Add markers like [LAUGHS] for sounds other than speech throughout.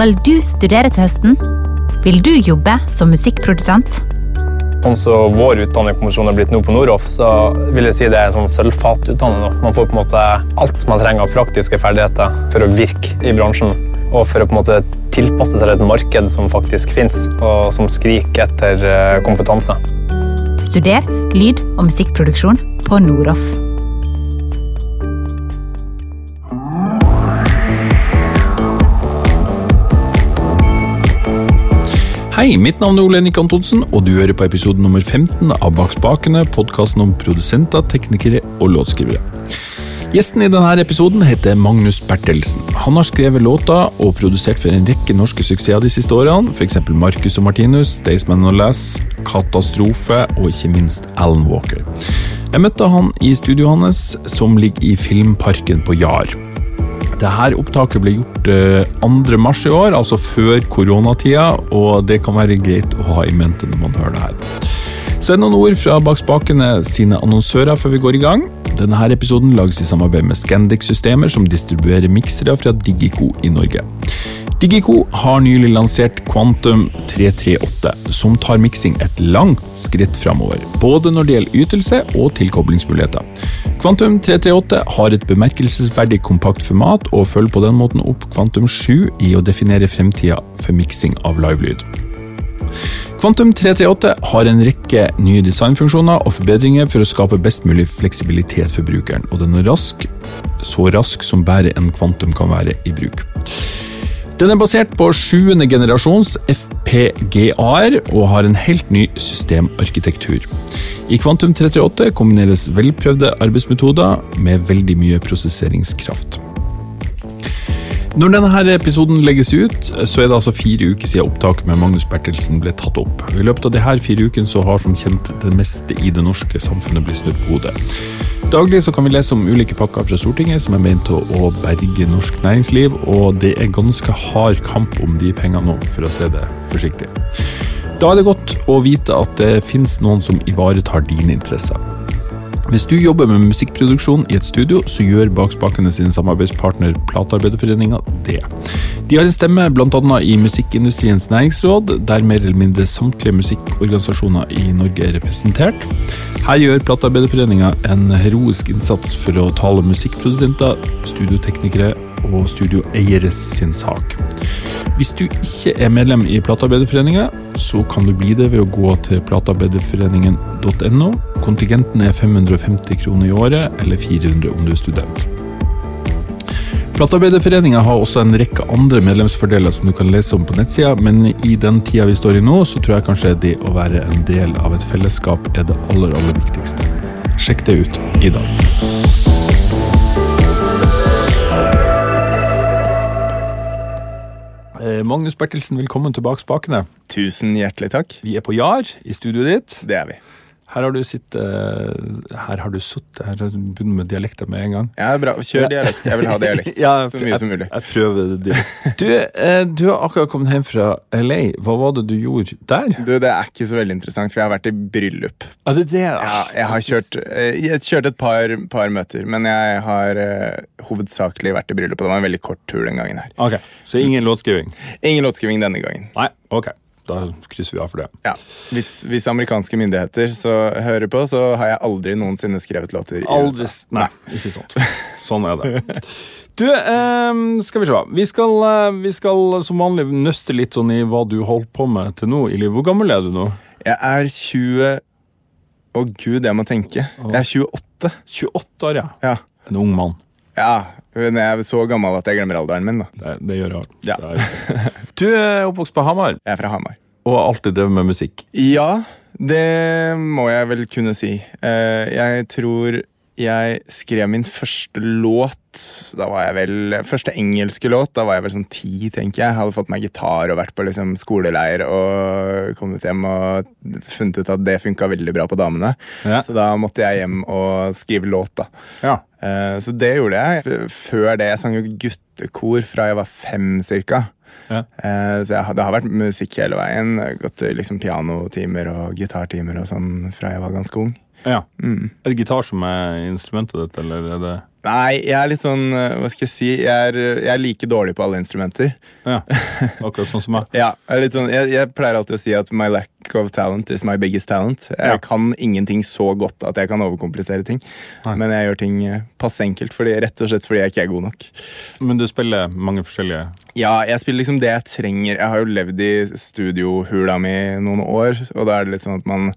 Skal du studere til høsten? Vil du jobbe som musikkprodusent? Sånn som vår utdanningskommisjon er blitt nå på Noroff, så vil jeg si det er en sånn sølvfatutdanning. Man får på en måte alt man trenger av praktiske ferdigheter for å virke i bransjen. Og for å på en måte tilpasse seg et marked som faktisk fins, og som skriker etter eh, kompetanse. Studer lyd- og musikkproduksjon på Noroff. Hei, mitt navn er Ole Henrik Antonsen, og du hører på episode nummer 15 av Bak spakene, podkasten om produsenter, teknikere og låtskrivere. Gjesten i denne episoden heter Magnus Bertelsen. Han har skrevet låter og produsert for en rekke norske suksesser de siste årene, f.eks. Marcus og Martinus, Staysman og Lass, Katastrofe og ikke minst Alan Walker. Jeg møtte han i studioet hans, som ligger i Filmparken på Jar. Dette opptaket ble gjort 2. mars i år, altså før koronatida, og det kan være greit å ha i mente når man hører det her. Så er det noen ord fra Bak spakene sine annonsører før vi går i gang. Denne her episoden lages i samarbeid med Scandic-systemer, som distribuerer miksere fra Digico i Norge. Digico har nylig lansert Quantum 338, som tar miksing et langt skritt framover. Både når det gjelder ytelse og tilkoblingsmuligheter. Quantum 338 har et bemerkelsesverdig kompakt format, og følger på den måten opp Quantum 7 i å definere fremtida for miksing av livelyd. Quantum 338 har en rekke nye designfunksjoner og forbedringer for å skape best mulig fleksibilitet for brukeren, og den er rask, så rask som bare en Quantum kan være i bruk. Den er basert på sjuende generasjons FPGA-er og har en helt ny systemarkitektur. I Quantum 338 kombineres velprøvde arbeidsmetoder med veldig mye prosesseringskraft. Når denne episoden legges ut, så er det altså fire uker siden opptaket med Magnus Bertelsen ble tatt opp. I løpet av her fire ukene så har som kjent det meste i det norske samfunnet blitt snudd på hodet. Daglig så kan vi lese om ulike pakker fra Stortinget som er ment å berge norsk næringsliv, og det er ganske hard kamp om de pengene nå, for å si det forsiktig. Da er det godt å vite at det finnes noen som ivaretar dine interesser. Hvis du jobber med musikkproduksjon i et studio, så gjør Bakspakene sin samarbeidspartner Platearbeiderforeninga det. De har en stemme bl.a. i Musikkindustriens næringsråd, der mer eller mindre samtlige musikkorganisasjoner i Norge er representert. Her gjør Platearbeiderforeninga en heroisk innsats for å tale musikkprodusenter, studioteknikere og studioeiere sin sak. Hvis du ikke er medlem i Platearbeiderforeningen, så kan du bli det ved å gå til platearbeiderforeningen.no. Kontingenten er 550 kroner i året, eller 400 om du er student. Platearbeiderforeningen har også en rekke andre medlemsfordeler som du kan lese om på nettsida, men i den tida vi står i nå, så tror jeg kanskje det å være en del av et fellesskap er det aller, aller viktigste. Sjekk det ut i dag. Magnus Bertelsen, velkommen tilbake spakene. Tusen hjertelig takk. Vi er på Jar, i studioet ditt. Det er vi. Her har du sittet Her har du sittet Her har du begynt med dialekter med en gang. Ja, bra. Kjør dialekt. Jeg vil ha dialekt. [LAUGHS] Ja, så mye som mulig. Jeg prøver det. Du, eh, du har akkurat kommet hjem fra LA. Hva var det du gjorde der? Du, Det er ikke så veldig interessant, for jeg har vært i bryllup. Er det det. Ja, jeg har kjørt, eh, jeg kjørt et par, par møter, men jeg har uh, hovedsakelig vært i bryllup. Og det var en veldig kort tur den gangen her. Ok, Så ingen låtskriving? Ingen låtskriving denne gangen. Nei, ok. Da krysser vi av for det. Ja, hvis, hvis amerikanske myndigheter så hører på, så har jeg aldri noensinne skrevet låter Aldri USA. Nei, ikke sant. Sånn er det. Du, eh, skal vi se. Vi skal, eh, vi skal som vanlig nøste litt sånn i hva du holdt på med til nå i livet. Hvor gammel er du nå? Jeg er 20 Å gud, jeg må tenke. Jeg er 28. 28 år, ja. Ja. En ung mann. ja. Men jeg er så gammel at jeg glemmer alderen min. da. Det, det gjør jeg. Ja. Det er- Du er oppvokst på Hamar Jeg er fra Hamar. Og har alltid drevet med musikk. Ja, det må jeg vel kunne si. Eh, Jeg tror jeg skrev min første låt Da var jeg vel Første engelske låt, da var jeg vel sånn ti, tenker jeg. Hadde fått meg gitar og vært på liksom skole-leir og kommet hjem og funnet ut at det funka veldig bra på damene. Ja. Så da måtte jeg hjem og skrive låt, da. Ja. Eh, Så det gjorde jeg. Før det jeg sang jo guttekor fra jeg var fem, cirka. Ja. Eh, Så jeg, det har vært musikk hele veien. Gått liksom pianotimer og gitartimer og sånn fra jeg var ganske ung. ja. Mm. Er det gitar som er instrumentet ditt, eller er det Nei, jeg er litt sånn eh, Hva skal jeg si? Jeg er, jeg er like dårlig på alle instrumenter. Ja, [LAUGHS] Akkurat sånn som meg. Ja, jeg, sånn, jeg, jeg pleier alltid å si at my lack of talent is my biggest talent. Jeg Ja. kan ingenting så godt at jeg kan overkomplisere ting. Nei. Men jeg gjør ting eh, passe enkelt, fordi, rett og slett fordi jeg ikke er god nok. Men du spiller mange forskjellige Ja, jeg spiller liksom det jeg trenger. Jeg har jo levd i studiohula mi noen år, og da er det litt sånn at man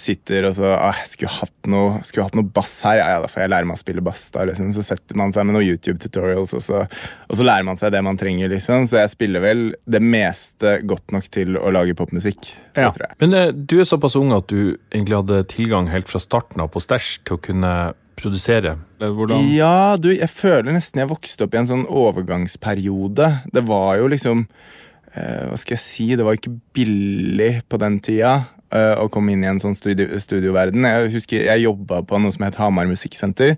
sitter og så ah, skulle hatt noe, skulle hatt noe bass her. Ja, ja, da får jeg lære meg å spille bass. da, liksom. Så setter man seg med noen YouTube-tutorials, og, så- og så lærer man seg det man trenger. liksom. Så jeg spiller vel det meste godt nok til å lage popmusikk. jeg. Men eh, du er såpass ung at du egentlig hadde tilgang helt fra starten av på stæsj til å kunne produsere. Hvordan? Ja, du, jeg føler nesten jeg vokste opp i en sånn overgangsperiode. Det var jo liksom eh, Hva skal jeg si? Det var ikke billig på den tida eh, å komme inn i en sånn studio, studioverden. Jeg husker jeg jobba på noe som het Hamar Musikksenter.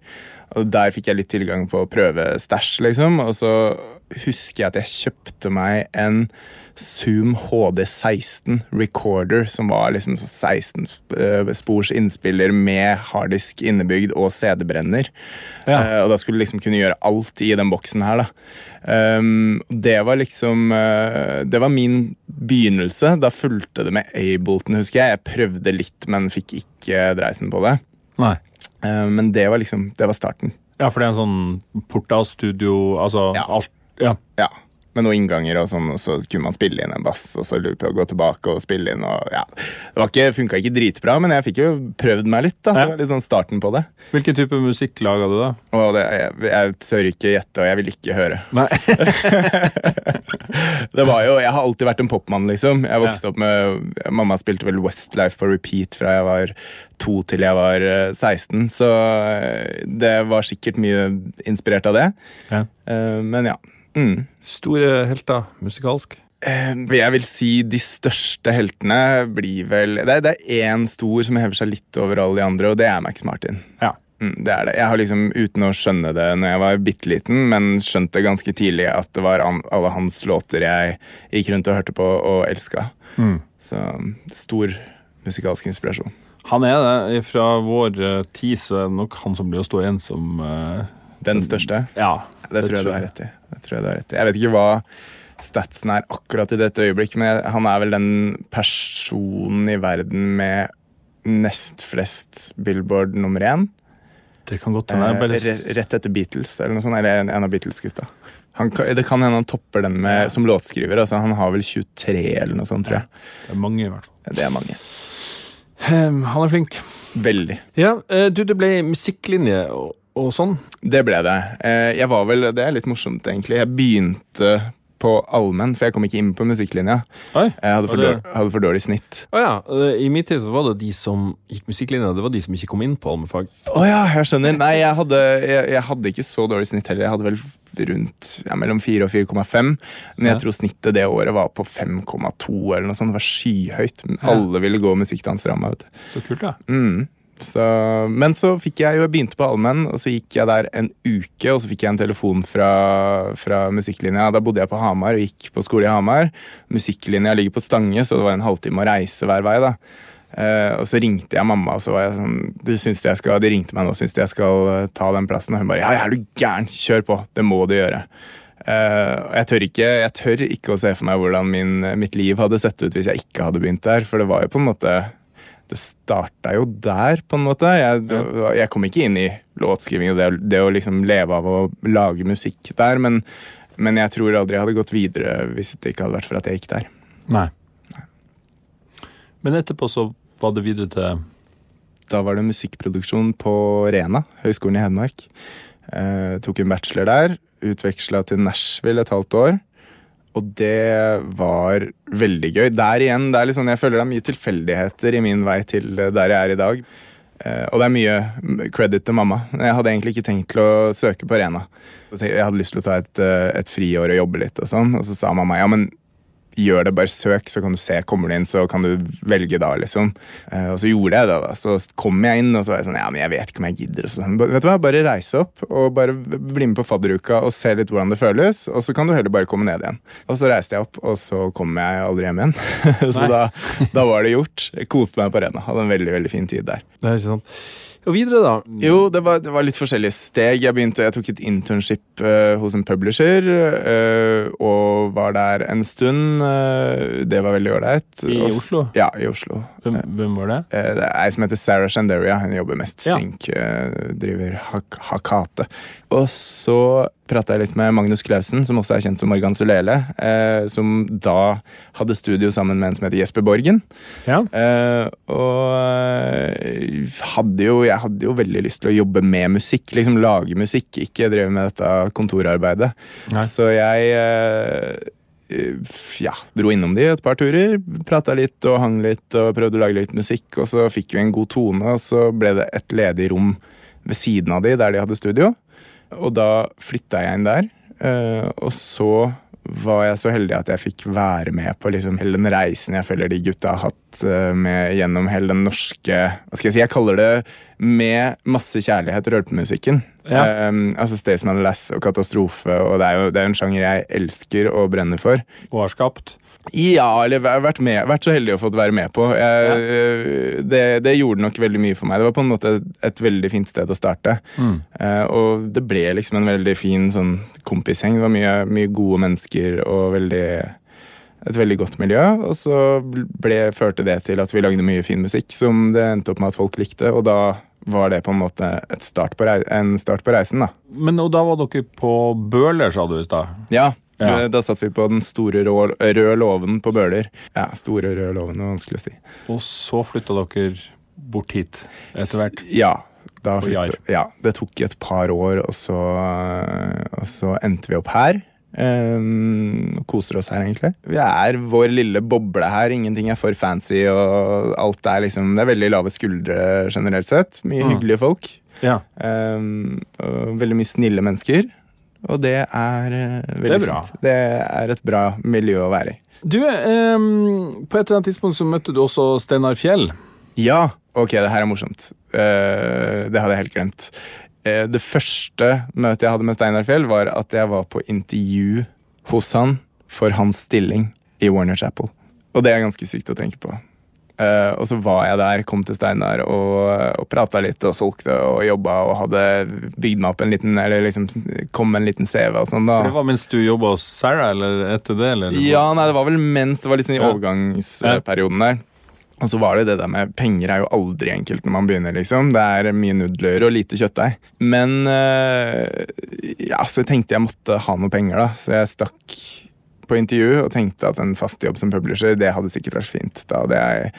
Og Der fikk jeg litt tilgang på å prøve stæsj, liksom. Og så husker jeg at jeg kjøpte meg en Zoom HD16 recorder, som var liksom 16 eh, spors innspiller med harddisk innebygd og CD-brenner. Ja. Eh, og da skulle du liksom kunne gjøre alt i den boksen her, da. Um, det var liksom eh, Det var min begynnelse. Da fulgte det med Ableton, husker jeg. Jeg prøvde litt, men fikk ikke dreisen på det. Nei. Men det var liksom Det var starten. Ja, for det er en sånn porta-studio, altså Ja. alt Ja. Ja. Med noen innganger og sånn, og så kunne man spille inn en bass, og så på å gå tilbake og spille inn, og ja. Det var ikke, funka ikke dritbra, men jeg fikk jo prøvd meg litt, da. Ja. Det var litt sånn starten på det. Hvilken type musikk laga du, da? Og det, jeg, jeg tør ikke gjette, og jeg vil ikke høre. Nei. [LAUGHS] Det var jo, Jeg har alltid vært en popmann, liksom. Jeg vokste opp med, Mamma spilte vel Westlife på repeat fra jeg var to til jeg var eh, 16, så eh, det var sikkert mye inspirert av det. Ja. Eh, Men ja. Mm. Store helter musikalsk? Eh, Jeg vil si de største heltene blir vel Det er, det er én stor som hever seg litt over alle de andre, og det er Max Martin. Ja. Mm, det er det. Jeg har liksom, uten å skjønne det når jeg var bitte liten, men skjønte ganske tidlig at det var alle hans låter jeg gikk rundt og hørte på og elska. Mm. Så stor musikalsk inspirasjon. Han er det. Fra vår eh, tid så er det nok han som blir å stå igjen som eh, Den største. Ja. Det. Det tror jeg du har rett i. Jeg vet ikke hva statsen er akkurat i dette øyeblikk, men han er vel den personen i verden med nest flest Billboard nummer én. Det kan godt hende. Eh, bare- rett etter Beatles, eller noe sånt. Eller en, en av Beatles-gutta. Det kan hende han topper den med, som låtskriver. Altså, han har vel 23 eller noe sånt, tror jeg. Det er mange, i hvert fall. Det er mange. Um, han er flink. Veldig. Ja, eh, du, det ble musikklinje og, og sånn. Det ble det. Eh, Jeg var vel, Det er litt morsomt, egentlig. Jeg begynte på allmenn, for jeg kom ikke inn på musikklinja. Oi. Jeg hadde for, dårlig, hadde for dårlig snitt. Å ja. eh, I min tid så var det de som gikk musikklinja, det var de som ikke kom inn på allmennfag. Å ja, jeg skjønner. Nei, jeg hadde, jeg, jeg hadde ikke så dårlig snitt heller. Jeg hadde vel rundt ja, mellom 4 og 4,5. Men jeg Ja. tror snittet det året var på 5,2 eller noe sånt. Det var skyhøyt. Alle ville gå musikkdansramma. Så kult, da. Mm. Så, men så fikk jeg jo, jeg begynte på allmenn, og så gikk jeg der en uke, og så fikk jeg en telefon fra, fra musikklinja. Da bodde jeg på Hamar og gikk på skole i Hamar. Musikklinja ligger på Stange, så det var en halvtime å reise hver vei. da. Uh, og så ringte jeg mamma, og så var jeg sånn du syns jeg skal, De ringte meg nå, syns du jeg skal eh, ta den plassen? Og hun bare ja, ja, er du gæren? Kjør på, det må du gjøre. Uh, jeg tør, ikke, jeg tør ikke å se for meg hvordan min, mitt liv hadde sett ut hvis jeg ikke hadde begynt der, for det var jo på en måte det starta jo der, på en måte. Jeg, jeg kom ikke inn i låtskriving og det, det å liksom leve av å lage musikk der, men, men jeg tror aldri jeg hadde gått videre hvis det ikke hadde vært for at jeg gikk der. Nei. Men etterpå så var det videre til Da var det musikkproduksjon på Rena, Høgskolen i Hedmark. Eh, tok en bachelor der, utveksla til Nashville et halvt år. Og det var veldig gøy. Der igjen, det er sånn, Jeg føler det er mye tilfeldigheter i min vei til eh, der jeg er i dag. Eh, og det er mye credit til mamma. Jeg hadde egentlig ikke tenkt til å søke på Rena. Jeg hadde lyst til å ta et, eh, et friår og jobbe litt, og sånn, og så sa mamma ja, men gjør det, bare søk, så kan du se. Kommer du inn, så kan du velge da, liksom. Eh, og så gjorde jeg det, da. Så kom jeg inn, og så var jeg sånn Ja, men jeg vet ikke om jeg gidder. Og sånn. Vet du hva, bare reise opp og bare bli med på fadderuka og se litt hvordan det føles. Og så kan du heller bare komme ned igjen. Og så reiste jeg opp, og så kom jeg aldri hjem igjen. [LAUGHS] så da, da var det gjort. Jeg koste meg på Rena. Hadde en veldig, veldig fin tid der. Det er ikke sant. Og videre, da? Jo, det var, det var litt forskjellige steg. Jeg begynte, jeg tok et internship uh, hos en publisher uh, og var der en stund. Uh, det var veldig ålreit. I Og- Oslo? Ja, i Oslo. Hvem, hvem var det? Det er ei som heter Sarah Shandaria. Hun jobber mest Ja. synk. Driver hak Hakate. Og så prata jeg litt med Magnus Clausen, som også er kjent som Morgan Solele, Eh, som da hadde studio sammen med en som heter Jesper Borgen. Ja. Eh, og eh, hadde jo, jeg hadde jo veldig lyst til å jobbe med musikk. Liksom lage musikk, ikke drive med dette kontorarbeidet. Nei. Så jeg eh, ja, dro innom de et par turer. Prata litt og hang litt og prøvde å lage litt musikk. Og så fikk vi en god tone, og så ble det et ledig rom ved siden av de der de hadde studio. Og da flytta jeg inn der. eh, og så var jeg så heldig at jeg fikk være med på liksom hele den reisen jeg føler de gutta har hatt eh, med, gjennom hele den norske Hva skal jeg si, jeg kaller det med masse kjærlighet rølpemusikken. Ja. Um, altså Staysman Lass og Katastrofe, og det er jo det er en sjanger jeg elsker og brenner for. Og har skapt? Ja, eller væ- vært, med, vært så heldig å få være med på. Jeg, ja. det, det gjorde nok veldig mye for meg. Det var på en måte et, et veldig fint sted å starte. Eh, og det ble liksom en veldig fin sånn kompisgjeng. Det var mye, mye gode mennesker og veldig, et veldig godt miljø. Og så ble, førte det til at vi lagde mye fin musikk som det endte opp med at folk likte. Og da var det på en måte et start på rei- en start på reisen, da. Men og da var dere på Bøler, sa du i stad? Ja, Ja. Da satt vi på den store rå, røde låven på Bøler. Ja, store røde låven, det var vanskelig å si. Og så flytta dere bort hit etter hvert? Ja. Da flyttet, ja, det tok et par år, og så, og så endte vi opp her. Um, koser oss her, egentlig. Vi er vår lille boble her. Ingenting er for fancy, og alt er liksom Det er veldig lave skuldre generelt sett. Mye Mm. hyggelige folk. Ja. Um, veldig mye snille mennesker. Og det er uh, veldig Det er bra. fint. Det er et bra miljø å være i. Du, ehm, på et eller annet tidspunkt så møtte du også Steinar Fjell. Ja, ok, det her er morsomt. Uh, det hadde jeg helt glemt. Uh, det første møtet jeg hadde med Steinar Fjell, var at jeg var på intervju hos han for hans stilling i Warner Chapel. Og det er ganske sykt å tenke på. Eh, og så var jeg der, kom til Steinar og, og prata litt og solgte og jobba og hadde bygd meg opp en liten Eller liksom kom med en liten CV og sånn. da. Så det var mens du jobba hos Sarah, eller etter det? Eller? Ja, nei, det var vel mens det var sånn i Ja. overgangsperioden der. Og så var det det der med penger er jo aldri enkelt når man begynner, liksom. Det er mye nudler og lite kjøttdeig. Men uh, ja, så tenkte jeg måtte ha noe penger, da. Så jeg stakk på intervju og tenkte at en fast jobb som publisher, det hadde sikkert vært fint. Da hadde jeg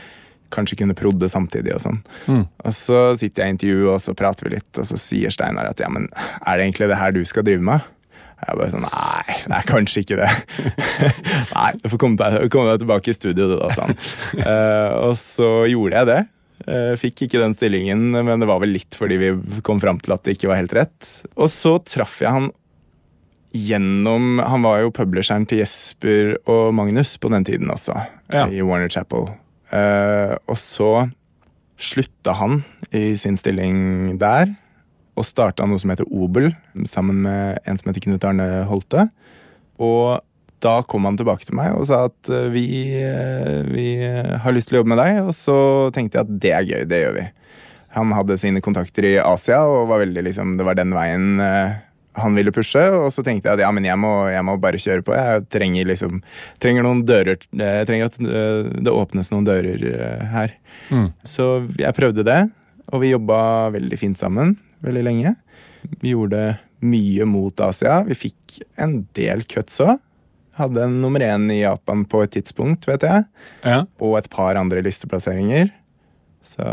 kanskje kunne prodde samtidig og sånn. Mm. Og så sitter jeg i intervju, og så prater vi litt, og så sier Steinar at ja, men er det egentlig det her du skal drive med? Jeg bare sånn Nei, det er kanskje ikke det. [LAUGHS] Nei, du får komme deg, komme deg tilbake i studio, du, da, sa han. Uh, [LAUGHS] og så gjorde jeg det. Eh, fikk ikke den stillingen, men det var vel litt fordi vi kom fram til at det ikke var helt rett. Og så traff jeg han gjennom Han var jo publisheren til Jesper og Magnus på den tiden også, Ja. i Warner Chapel. Uh, og så slutta han i sin stilling der og starta noe som heter Obel, sammen med en som heter Knut Arne Holte. Og da kom han tilbake til meg og sa at eh, vi, eh, vi har lyst til å jobbe med deg. Og så tenkte jeg at det er gøy, det gjør vi. Han hadde sine kontakter i Asia, og var veldig, liksom, det var den veien han ville pushe. Og så tenkte jeg at ja, men jeg må, jeg må bare kjøre på. Jeg trenger liksom trenger noen dører Jeg trenger at eh, det åpnes noen dører eh, her. Mm. Så jeg prøvde det, og vi jobba veldig fint sammen veldig lenge. Vi gjorde mye mot Asia. Vi fikk en del cuts òg. Hadde en nummer én i Japan på et tidspunkt, vet jeg. Ja. Og et par andre listeplasseringer. Så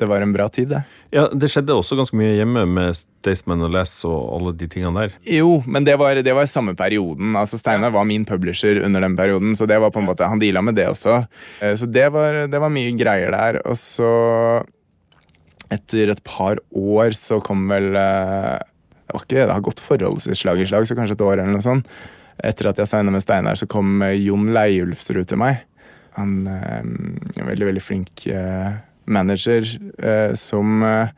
det var en bra tid, det. ja, Det skjedde også ganske mye hjemme med Staysman og Les og alle de tingene der. Jo, men det var, det var samme perioden. Altså Steinar var min publisher under den perioden, så det var på en måte, han deala med det også. Eh, Så det var, det var mye greier der. Og så, etter et par år, så kom vel eh, Det var ikke, det har gått forholdsvis slag i slag, så kanskje et år eller noe sånt. Etter at jeg signa med Steinar, så kom eh, Jon Leiulfsrud til meg. Han er en veldig, veldig flink manager eh, som eh,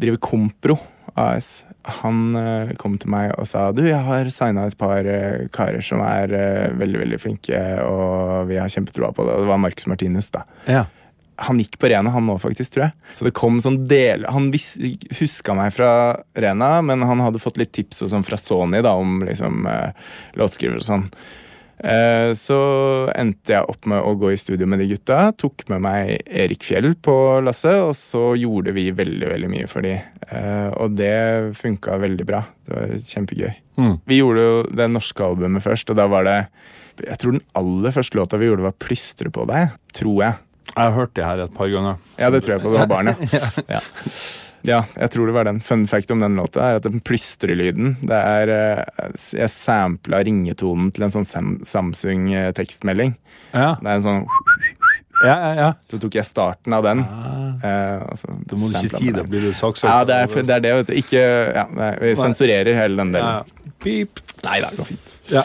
driver Kompro AS. Han eh, kom til meg og sa du, jeg har signa et par eh, karer som er eh, veldig veldig flinke, og vi har kjempetroa på det. Og det var Marcus Martinus, da. Ja. Han gikk på Rena, han nå, faktisk, tror jeg. Så det kom sånn del... Han huska meg fra Rena, men han hadde fått litt tips og sånn fra Sony da, om liksom låtskriver og sånn. Eh, så endte jeg opp med å gå i studio med de gutta. Tok med meg Erik Fjell på lasset, og så gjorde vi veldig veldig mye for de. Eh, og det funka veldig bra. Det var kjempegøy. Mm. Vi gjorde jo det norske albumet først, og da var det Jeg tror den aller første låta vi gjorde, var 'Plystre på deg'. Tror jeg. Jeg har hørt det her et par ganger. Ja, det tror jeg på. Det var barn, [LAUGHS] ja. Ja. Ja, jeg tror det var den. Fun fact om den låta er at den plystrelyden det er, eh, Jeg sampla ringetonen til en sånn Sam Samsung-tekstmelding. Ja, Det er en sånn ja, ja. ja. Så tok jeg starten av den. Ah, Eh, altså, da må du ikke si det, blir du saksøkt. Ja, det er, det er det, vet du. Ikke ja, nei, Vi sensurerer hele den Ja. delen. Pip. Nei da, det går fint. Ja.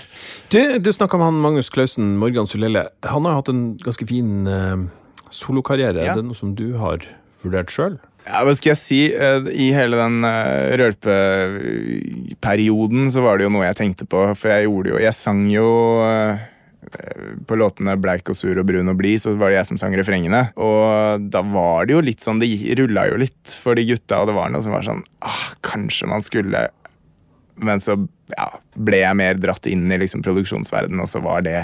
Du, du snakka om han Magnus Klausen, Morgan Sulelle. Han har hatt en ganske fin uh, solokarriere. Ja. Er det noe som du har vurdert sjøl? Ja, hva skal jeg si? Eh, I hele den uh, rølpeperioden så var det jo noe jeg tenkte på. For jeg gjorde jo Jeg sang jo eh, på låtene Bleik og sur og brun og blid, så var det jeg som sang refrengene. Og da var det jo litt sånn Det rulla jo litt for de gutta, og det var noe som var sånn ah, Kanskje man skulle Men så ja, ble jeg mer dratt inn i liksom produksjonsverdenen, og så var det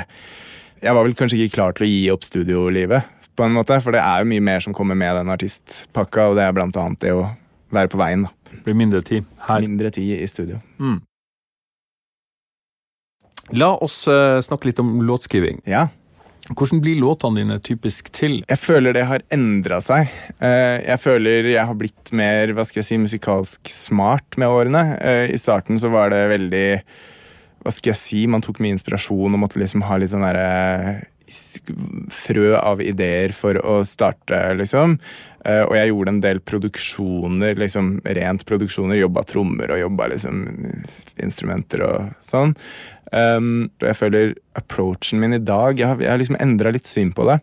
Jeg var vel kanskje ikke klar til å gi opp studiolivet, på en måte, for det er jo mye mer som kommer med den artistpakka, og det er blant annet det å være på veien. da. Det blir mindre tid her. Mindre tid i studio. La oss eh, snakke litt om låtskriving. Ja. Hvordan blir låtene dine typisk til? Jeg føler det har endra seg. Eh, Jeg føler jeg har blitt mer hva skal jeg si, musikalsk smart med årene. Eh, I starten så var det veldig Hva skal jeg si? Man tok mye inspirasjon og måtte liksom ha litt sånn derre frø av ideer for å starte, liksom. Eh, Og jeg gjorde en del produksjoner, liksom rent produksjoner. Jobba trommer og jobba liksom instrumenter og sånn. Um, jeg føler approachen min i dag Jeg har, jeg har liksom endra litt syn på det.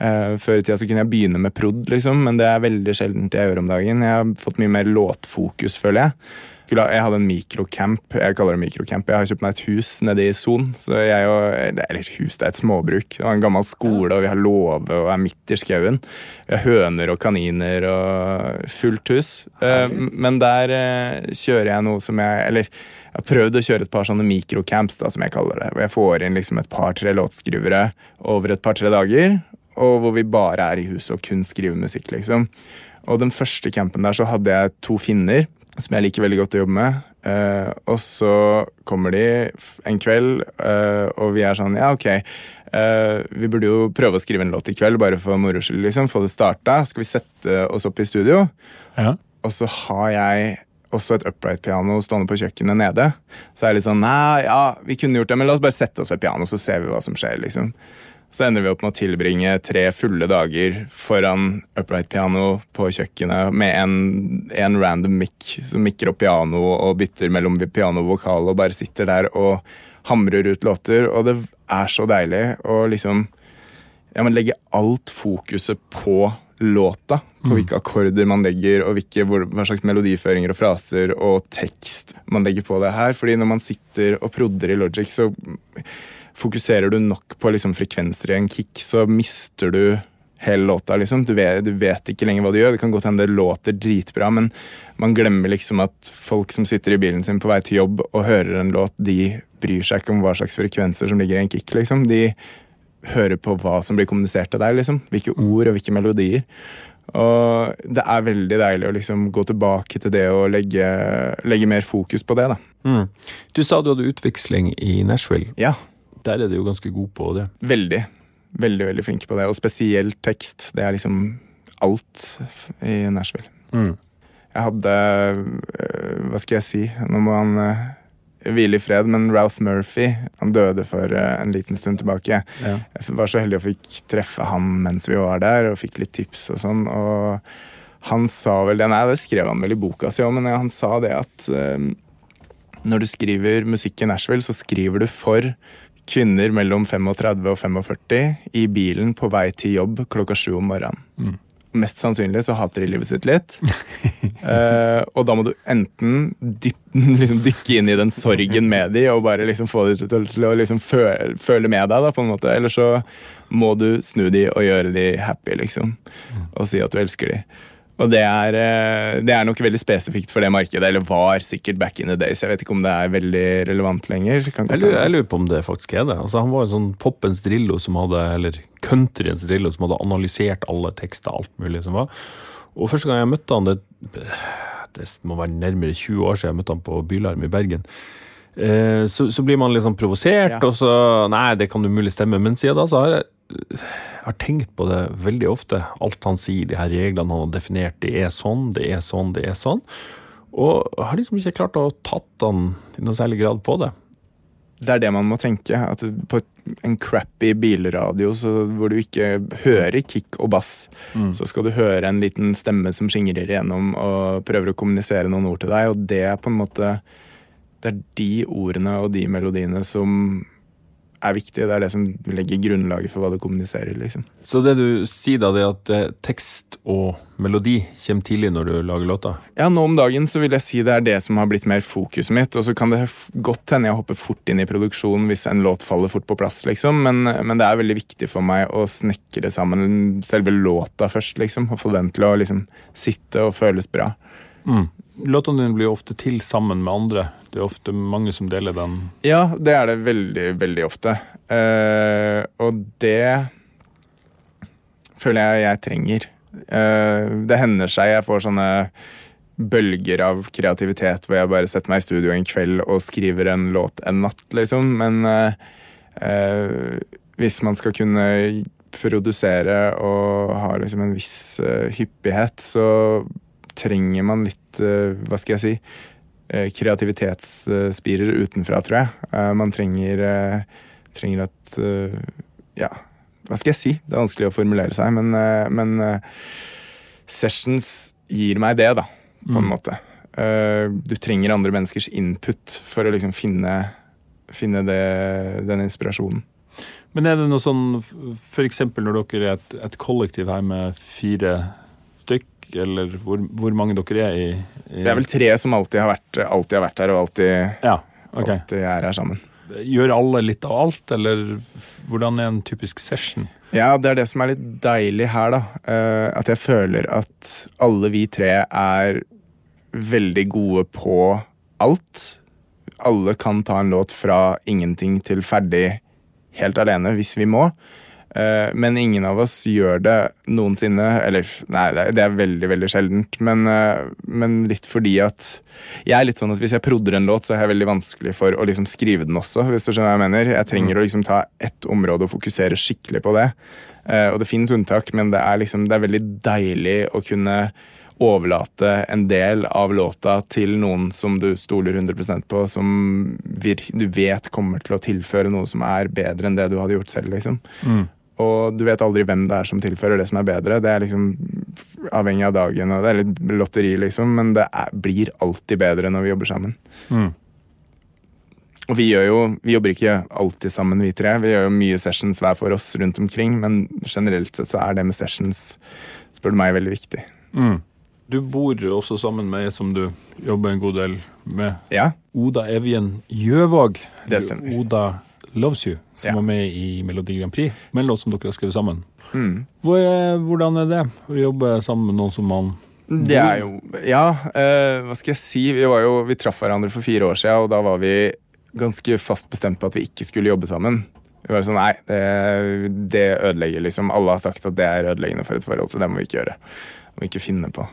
Uh, før i tida så kunne jeg begynne med prod, liksom, men det er veldig sjeldent jeg gjør om dagen. Jeg har fått mye mer låtfokus, føler jeg. Jeg hadde en mikrocamp. Jeg kaller det mikrocamp. Jeg har kjøpt meg et hus nede i Son. Så jeg og, eller et hus, det er et småbruk. Det var en gammel skole, og vi har låve og er midt i skauen. Vi har høner og kaniner og fullt hus. Eh, men der eh, kjører jeg noe som jeg Eller jeg har prøvd å kjøre et par sånne mikrocamps, da, som jeg kaller det. Hvor jeg får inn liksom et par-tre låtskrivere over et par-tre dager. Og hvor vi bare er i huset og kun skriver musikk, liksom. Og den første campen der så hadde jeg to finner som jeg liker veldig godt å jobbe med. Uh, og så kommer de en kveld, uh, og vi er sånn Ja, ok. uh, vi burde jo prøve å skrive en låt i kveld, bare for moro skyld. Liksom, få det starta. Skal vi sette oss opp i studio? Ja. Og så har jeg også et upright-piano stående på kjøkkenet nede. Så er jeg litt sånn Nei, ja, vi kunne gjort det, men la oss bare sette oss ved piano, så ser vi hva som skjer, liksom. Så ender vi opp med å tilbringe tre fulle dager foran upright-piano på kjøkkenet med en, en random mic som mikker opp piano og bytter mellom piano og vokal og bare sitter der og hamrer ut låter. Og det er så deilig å liksom ja, men legge alt fokuset på låta. På hvilke akkorder man legger, og hvilke, hva slags melodiføringer og fraser og tekst man legger på det her. Fordi når man sitter og prodder i Logic, så fokuserer du nok på liksom frekvenser i en kick, så mister du hele låta. liksom. Du vet, du vet ikke lenger hva du gjør. Det kan godt hende det låter dritbra, men man glemmer liksom at folk som sitter i bilen sin på vei til jobb og hører en låt, de bryr seg ikke om hva slags frekvenser som ligger i en kick. liksom. De hører på hva som blir kommunisert til deg. liksom. Hvilke ord og hvilke melodier. Og det er veldig deilig å liksom gå tilbake til det og legge, legge mer fokus på det. da. Mm. Du sa du hadde utveksling i Nashville. Ja, Der er du jo ganske god på det. veldig. Veldig, veldig flinke på det. Og spesielt tekst. Det er liksom alt i Nashville. Mm. Jeg hadde øh, Hva skal jeg si? Nå må han øh, hvile i fred, men Ralph Murphy han døde for øh, en liten stund tilbake. Ja. Jeg var så heldig å fikk treffe han mens vi var der, og fikk litt tips og sånn. Og han sa vel det, nei, det skrev han vel i boka si òg, men han sa det at når du skriver musikk i Nashville, så skriver du for kvinner mellom 35 og 45 i bilen på vei til jobb klokka sju om morgenen. mest sannsynlig så hater de livet sitt litt. uh, [LAUGHS] og da må du enten dyp, [LAUGHS] liksom dykke inn i den sorgen med de og bare liksom få dem til, til å liksom føle, føle med deg, da, på en måte. Eller så må du snu de og gjøre de happy, liksom. Og si at du elsker de. Og det er, eh, det er nok veldig spesifikt for det markedet, eller var sikkert back in the days. Jeg vet ikke om det er veldig relevant lenger. Kan Jeg lurer, jeg lurer på om det faktisk er det. Altså, han var en sånn poppens Drillo som hadde, eller countryens Drillo som hadde analysert alle tekster, alt mulig som var. Og første gang jeg møtte han, det, det må være nærmere 20 år siden jeg møtte han på Bylarm i Bergen, eh, så, så blir man litt sånn provosert, Ja. og så Nei, det kan umulig stemme. Men siden da så har jeg har tenkt på det veldig ofte. Alt han sier, de her reglene han har definert, det er sånn, det er sånn, det er sånn. Og har liksom ikke klart å tatt han i noe særlig grad på det. Det er det man må tenke. At på en crappy bilradio så, hvor du ikke hører kick og bass, så skal du høre en liten stemme som skingrer igjennom og prøver å kommunisere noen ord til deg, og det er på en måte Det er de ordene og de melodiene som er viktig. Det er det som legger grunnlaget for hva du kommuniserer, liksom. Så det du sier da, det er at eh, tekst og melodi kommer tidlig når du lager låter? Ja, nå om dagen så vil jeg si det er det som har blitt mer fokuset mitt. Og så kan det godt hende jeg hopper fort inn i produksjonen hvis en låt faller fort på plass, liksom. Men, men det er veldig viktig for meg å snekre sammen selve låta først, liksom. Og få den til å liksom sitte og føles bra. Mm. Låtene dine blir ofte til sammen med andre. Det er ofte mange som deler den. Ja, det er det veldig, veldig ofte. Uh, og det føler jeg jeg trenger. Uh, det hender seg jeg får sånne bølger av kreativitet hvor jeg bare setter meg i studio en kveld og skriver en låt en natt, liksom. Men uh, hvis man skal kunne produsere og ha liksom en viss hyppighet, så trenger man litt, eh, hva skal jeg si, eh, kreativitetsspirer utenfra, tror jeg. Eh, man trenger, trenger at Ja, hva skal jeg si? Det er vanskelig å formulere seg, men, men sessions gir meg det, da, på en måte. Eh, du trenger andre menneskers input for å liksom finne, finne det, den inspirasjonen. Men er det noe sånn f.eks. når dere er et, et kollektiv her med fire eller hvor, hvor mange dere er i, i Det er vel tre som alltid har vært, alltid har vært her, og alltid, Ja, okay. alltid er her sammen. Gjør alle litt av alt, eller hvordan er en typisk session? Ja, det er det som er litt deilig her, da. Eh, at jeg føler at alle vi tre er veldig gode på alt. Alle kan ta en låt fra ingenting til ferdig helt alene hvis vi må. Eh, men ingen av oss gjør det noensinne. Eller nei, det er, veldig veldig sjeldent. Men, eh, men litt fordi at jeg er litt sånn at hvis jeg prodder en låt, så er jeg veldig vanskelig for å liksom skrive den også. hvis du skjønner hva Jeg mener. Jeg trenger å liksom ta ett område og fokusere skikkelig på det. Eh, og det finnes unntak, men det er, liksom, det er veldig deilig å kunne overlate en del av låta til noen som du stoler 100 på, som du vet kommer til å tilføre noe som er bedre enn det du hadde gjort selv. liksom. Og du vet aldri hvem det er som tilfører det som er bedre. Det er liksom avhengig av dagen, og det er litt lotteri, liksom, men det er, blir alltid bedre når vi jobber sammen. Mm. Og vi, gjør jo, vi jobber ikke alltid sammen, vi tre. Vi gjør jo mye sessions hver for oss rundt omkring, men generelt sett så er det med sessions, spør du meg, veldig viktig. Mm. Du bor også sammen med ei som du jobber en god del med. Ja, Oda Evjen Gjøvåg. Det stemmer. Oda Loves You, som Ja. var med i Melodi Grand Prix. Med en låt som dere har skrevet sammen. mm. Hvor, eh, hvordan er det å jobbe sammen med noen som man Det er jo Ja, eh, hva skal jeg si? Vi, var jo, vi traff hverandre for fire år siden, og da var vi ganske fast bestemt på at vi ikke skulle jobbe sammen. Vi var sånn, Nei, det, det ødelegger liksom. Alle har sagt at det er ødeleggende for et forhold, så det må vi ikke gjøre. Det må vi ikke finne på.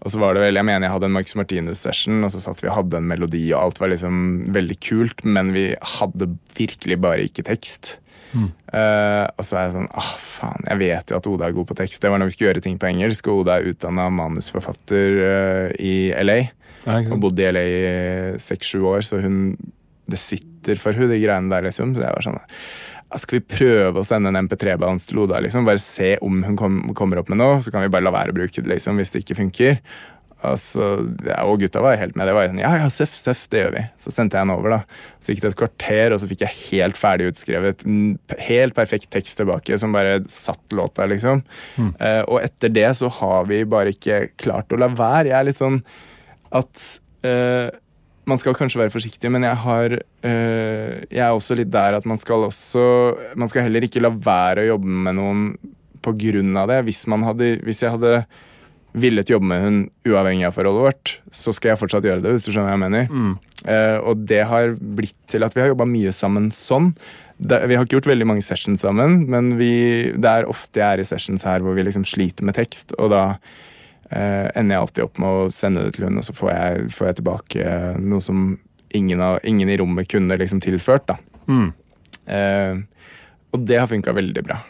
Og så var det vel, Jeg mener jeg hadde en Max Martinus-session, og så satt vi og hadde en melodi, og alt var liksom veldig kult, men vi hadde virkelig bare ikke tekst. Eh, og så er jeg sånn ah, faen, jeg vet jo at Oda er god på tekst. Det var når vi skulle gjøre ting på engelsk, og Oda er utdanna manusforfatter uh, i LA. ja, Og bodde i LA i seks-sju år, så hun det sitter for hun, de greiene der, liksom. Så jeg var sånn «Ja, Skal vi prøve å sende en MP3-bounce til Oda? liksom? Bare se om hun kom, kommer opp med noe, så kan vi bare la være å bruke det liksom, hvis det ikke funker. Altså, ja, og gutta var helt med. Det var sånn, ja, ja, seff, seff, det gjør vi. Så sendte jeg den over, da. Så gikk det et kvarter, og så fikk jeg helt ferdig utskrevet, en helt perfekt tekst tilbake som bare satt låta, liksom. Eh, og etter det så har vi bare ikke klart å la være. Jeg er litt sånn at eh, man skal kanskje være forsiktig, men jeg har øh, Jeg er også litt der at man skal også Man skal heller ikke la være å jobbe med noen på grunn av det. Hvis, man hadde, hvis jeg hadde villet jobbe med hun uavhengig av forholdet vårt, så skal jeg fortsatt gjøre det, hvis du skjønner hva jeg mener. Eh, og det har blitt til at vi har jobba mye sammen sånn. Det, vi har ikke gjort veldig mange sessions sammen, men vi, det er ofte jeg er i sessions her hvor vi liksom sliter med tekst, og da ender jeg alltid opp med å sende det til hun, og så får jeg, får jeg tilbake noe som ingen, av, ingen i rommet kunne liksom tilført. da. Eh, og det har funka veldig bra.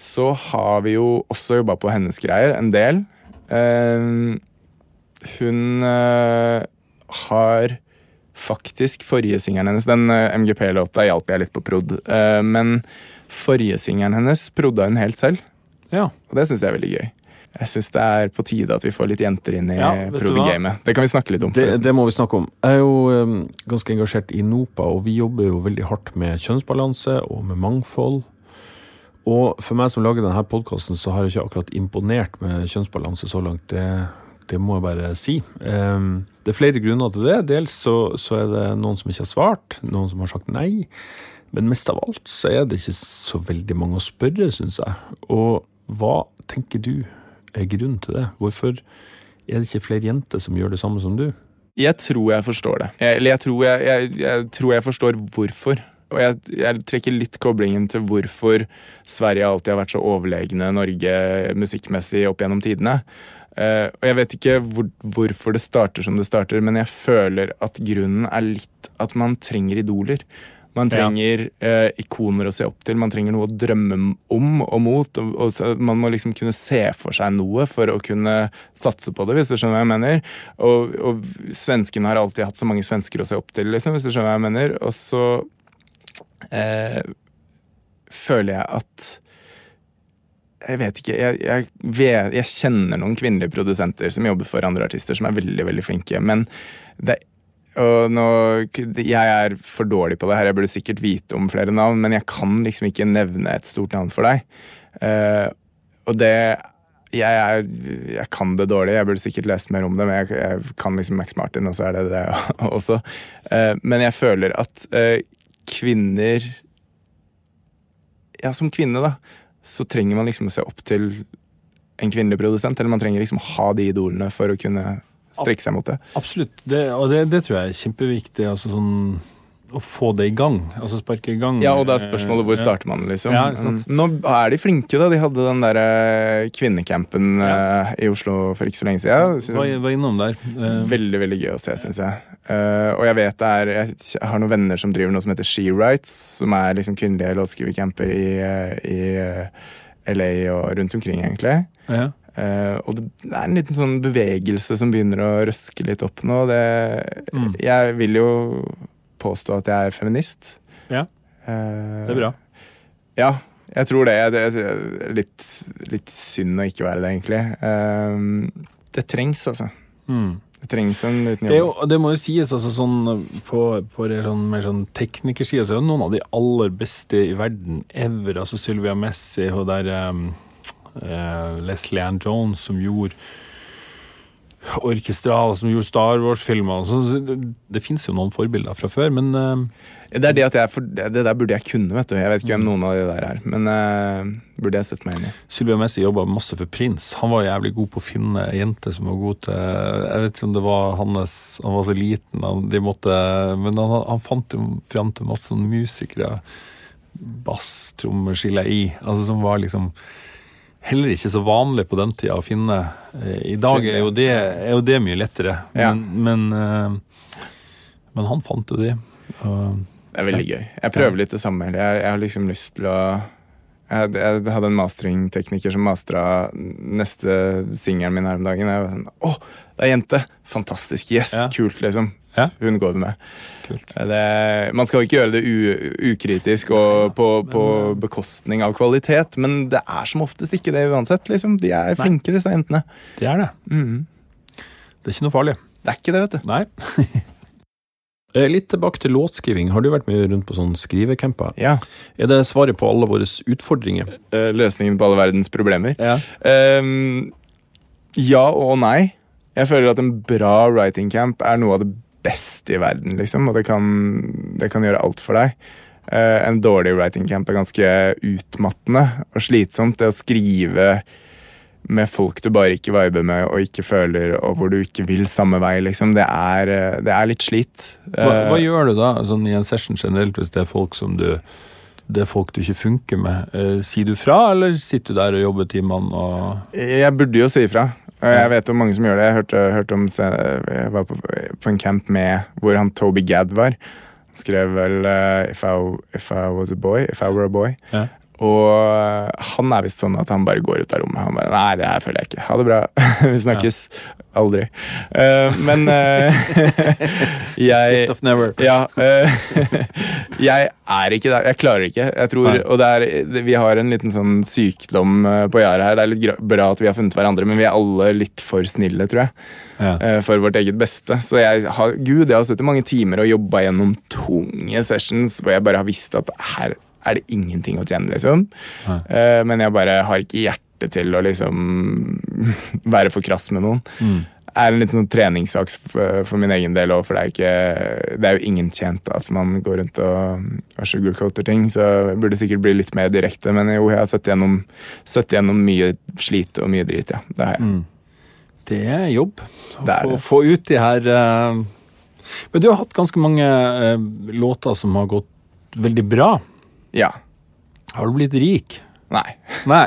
Så har vi jo også jobba på hennes greier en del. Eh, hun eh, har faktisk forrige singelen hennes Den eh, MGP-låta hjalp jeg litt på prod. Eh, men forrige singelen hennes prodda hun helt selv, Ja. og det syns jeg er veldig gøy. Jeg syns det er på tide at vi får litt jenter inn i Ja, prod-gamet. Det kan vi snakke litt om. Det, det må vi snakke om. Jeg er jo um, ganske engasjert i NOPA, og vi jobber jo veldig hardt med kjønnsbalanse og med mangfold. Og for meg som lager denne podkasten, så har jeg ikke akkurat imponert med kjønnsbalanse så langt. Det, det må jeg bare si. Um, det er flere grunner til det. Dels så, så er det noen som ikke har svart, noen som har sagt nei. Men mest av alt så er det ikke så veldig mange å spørre, syns jeg. Og hva tenker du er grunnen til det? Hvorfor er det ikke flere jenter som gjør det samme som du? Jeg tror jeg forstår det. Jeg, eller jeg tror jeg, jeg, jeg tror jeg forstår hvorfor. Og jeg, trekker litt koblingen til hvorfor Sverige alltid har vært så overlegne Norge musikkmessig opp gjennom tidene. Uh, og jeg vet ikke hvor, hvorfor det starter som det starter, men jeg føler at grunnen er litt at man trenger idoler. Man Ja. trenger eh, ikoner å se opp til, man trenger noe å drømme om og mot. Og, og man må liksom kunne se for seg noe for å kunne satse på det, hvis du skjønner hva jeg mener. Og, og svenskene har alltid hatt så mange svensker å se opp til, liksom, hvis du skjønner hva jeg mener. Og så eh, føler jeg at jeg vet ikke. Jeg, jeg, vet, jeg kjenner noen kvinnelige produsenter som jobber for andre artister, som er veldig veldig flinke. Men det, og nå, jeg er for dårlig på det her, jeg burde sikkert vite om flere navn, men jeg kan liksom ikke nevne et stort navn for deg. Uh, og det jeg, er, jeg kan det dårlig, jeg burde sikkert lest mer om det, men jeg, jeg kan liksom Max Martin, og så er det det [LAUGHS] også. Uh, men jeg føler at uh, kvinner Ja, som kvinne, da, så trenger man liksom å se opp til en kvinnelig produsent, eller man trenger liksom ha de idolene for å kunne strekke seg mot det. Absolutt, det, og det, det tror jeg er kjempeviktig. Altså sånn, å få det i gang. Altså sparke i gang. Ja, og det er spørsmålet hvor ja. starter man, liksom. Ja. Nå er de flinke, da. De hadde den der eh, kvinnecampen ja. i Oslo for ikke så lenge siden. Hva, var, innom der. Eh, Veldig veldig gøy å se, syns jeg. Eh, og jeg vet det er Jeg har noen venner som driver noe som heter She Rights, som er liksom kvinnelige låtskrivercamper i, eh, i eh, LA og rundt omkring, egentlig. ja. Eh, og det, det er en liten sånn bevegelse som begynner å røske litt opp nå. Det, Mm. Jeg vil jo påstå at jeg er feminist. Ja. Uh, Det er bra. Ja, jeg tror det. Det er litt, litt synd å ikke være det, egentlig. Uh, det trengs, altså. Mm. Det trengs en liten Det, er jo, jobb. det må jo sies, altså sånn på, på sånn, mer sånn teknikersida, så er det noen av de aller beste i verden ever. Altså Sylvia Messi og der um, eh, Leslie Ann Jones som gjorde Orkestral, som gjorde Star Wars-filmer. Det, det fins jo noen forbilder fra før, men eh, Det er det at jeg for, det der burde jeg kunne, vet du. Jeg vet ikke hvem noen av de der er. Men eh, burde jeg sette meg inn i. Sylvia Messi jobba masse for Prins. Han var jævlig god på å finne jenter som var gode til Jeg vet ikke om det var hans Han var så liten, han, de måtte Men han, han fant jo fram til masse musikere. Bass, trommer, skille i. Altså som var liksom Heller ikke så vanlig på den tida å finne. Eh, I dag er jo det, er jo det mye lettere, Ja. men, men, eh, men han fant jo det. Det er veldig gøy. Jeg prøver litt det samme. Jeg, jeg har liksom lyst til å jeg hadde en mastringtekniker som mastra neste singelen min her om dagen. Jeg var sånn Å, det er jente! Fantastisk. Yes, Ja. kult, liksom. Ja. Hun går med. Det, man skal ikke gjøre det ukritisk og på, på bekostning av kvalitet, men det er som oftest ikke det uansett. liksom. De er flinke, disse jentene. det er det. Mm. Det er ikke noe farlig. Det er ikke det, vet du. Nei. [LAUGHS] Eh, Litt tilbake til låtskriving. Har du vært mye rundt på sånn skrivecamper? Ja. Er det svaret på alle våre utfordringer? Eh, Løsningen på alle verdens problemer. Ja. um, ja og nei. Jeg føler at en bra writing camp er noe av det beste i verden, liksom. Og det kan, det kan gjøre alt for deg. Eh, en dårlig writing camp er ganske utmattende og slitsomt. Det å skrive med folk du bare ikke viber med og ikke føler, og hvor du ikke vil samme vei, liksom. Det er, eh, det er litt slit. Hva, hva Eh, gjør du da sånn i en session generelt hvis det er folk som du det er folk du ikke funker med. Eh, sier du fra, eller sitter du der og jobber timene og Jeg burde jo si ifra. Jeg vet om mange som gjør det. Jeg hørte, hørte om Jeg var på, på en camp med hvor han Toby Gadd var. Han skrev vel uh, if, I, if I was a boy, if I were a boy. Ja. Og eh, han er visst sånn at han bare går ut av rommet. Han bare Nei, det her føler jeg ikke. Ha det bra. [LAUGHS] Vi snakkes. Aldri. Uh, men uh, [LAUGHS] jeg [LAUGHS] ja. uh, jeg er ikke der. Jeg klarer ikke. Jeg tror, Nei. og det er, Vi har en liten sånn sykdom på Yara her. Det er litt bra at vi har funnet hverandre, men vi er alle litt for snille, tror jeg. Ja. For vårt eget beste. Så jeg har Gud, jeg har sittet mange timer og jobba gjennom tunge sessions hvor jeg bare har visst at her er det ingenting å tjene, liksom. Eh, Men jeg bare har ikke hjerte til å liksom [LAUGHS] være for krass med noen Mm. er en litt sånn treningssak for, for min egen del òg, for det er, ikke, det er jo ingen tjent at man går rundt og, og sugarcoater ting. Så jeg burde sikkert bli litt mer direkte, men jo, jeg har sett gjennom, sett gjennom mye slit og mye drit, ja. Det har jeg. Mm. Det er jobb. Å er få, få ut de her uh... Men du har hatt ganske mange uh, låter som har gått veldig bra. Ja. Har du blitt rik? Nei. Nei.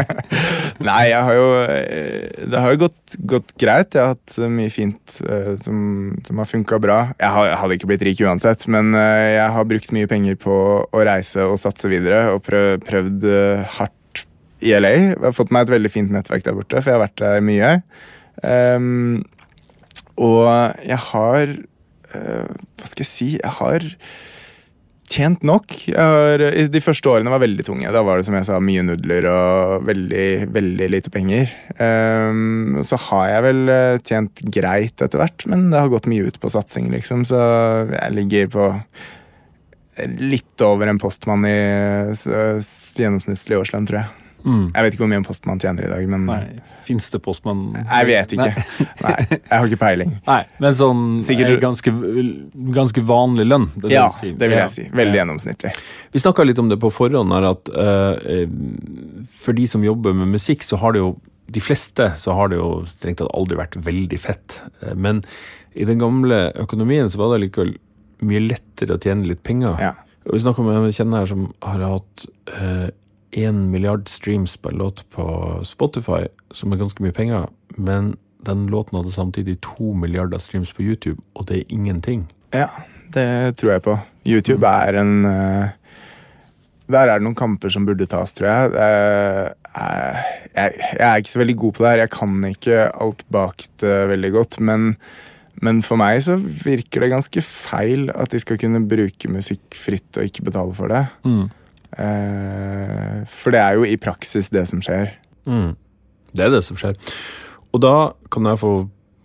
[LAUGHS] Nei, jeg har jo eh, Det har jo gått, gått greit. Jeg har hatt eh, mye fint eh, som, som har funka bra. Jeg, har, jeg hadde ikke blitt rik uansett, men jeg har brukt mye penger på å reise og satse videre. Og prøv, prøvd hardt i LA. Jeg har fått meg et veldig fint nettverk der borte, for jeg har vært der mye. Um, og jeg har Hva skal jeg si? Jeg har tjent nok. De første årene var veldig tunge. Da var det som jeg sa, mye nudler og veldig, veldig lite penger. Ehm, så har jeg vel eh, tjent greit etter hvert, men det har gått mye ut på satsing, liksom. Så jeg ligger på litt over en postmann i gjennomsnittlig årslønn, tror jeg. Mm. Jeg vet ikke hvor mye en postmann tjener i dag, men Nei. Fins det postmann? jeg vet ikke. [LAUGHS] Nei, jeg har ikke peiling. Nei, men sånn Sikkert- eh, ganske, ganske vanlig lønn. Det Ja, si. det vil jeg si. Veldig Ja. gjennomsnittlig. Vi snakka litt om det på forhånd, her at eh, eh, for de som jobber med musikk, så har det jo De fleste så har det jo strengt tatt aldri vært veldig fett. Eh, Men i den gamle økonomien så var det likevel mye lettere å tjene litt penger. Ja. Vi snakker om en kjenner her som har hatt én milliard streams på en låt på Spotify, som er ganske mye penger, men den låten hadde samtidig to milliarder streams på YouTube, og det er ingenting. Ja, det tror jeg på. YouTube er en eh, Der er det noen kamper som burde tas, tror jeg. Er, jeg. Jeg er ikke så veldig god på det her. Jeg kan ikke alt bak det veldig godt. Men, men for meg så virker det ganske feil at de skal kunne bruke musikk fritt og ikke betale for det. Eh, for det er jo i praksis det som skjer. Mm. Det er det som skjer. Og da kan jeg få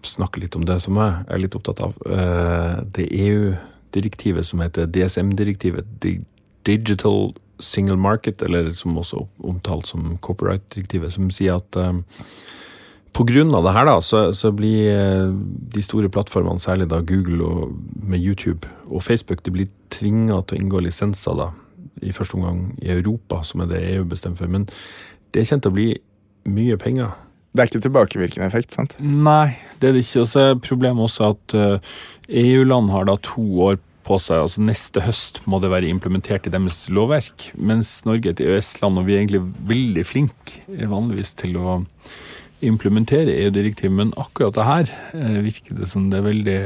snakke litt om det som jeg er litt opptatt av. Eh, Det EU-direktivet som heter DSM-direktivet, Digital Single Market, eller som også omtalt som copyright-direktivet, som sier at eh, av det her da, så, så blir eh, de store plattformene, særlig da Google og med YouTube og Facebook, de blir tvinga til å inngå lisenser da, i første omgang i Europa, som er det EU bestemmer for. Men det kommer til å bli mye penger. Det er ikke tilbakevirkende effekt, sant? Nei, det er det ikke. Og så er problemet også at eh, EU-land har da to år på seg. altså Neste høst må det være implementert i deres lovverk. Mens Norge er et EØS-land, og vi er egentlig veldig flinke eh, vanligvis til å implementere EU-direktiv, men akkurat det her eh, virker det som det er veldig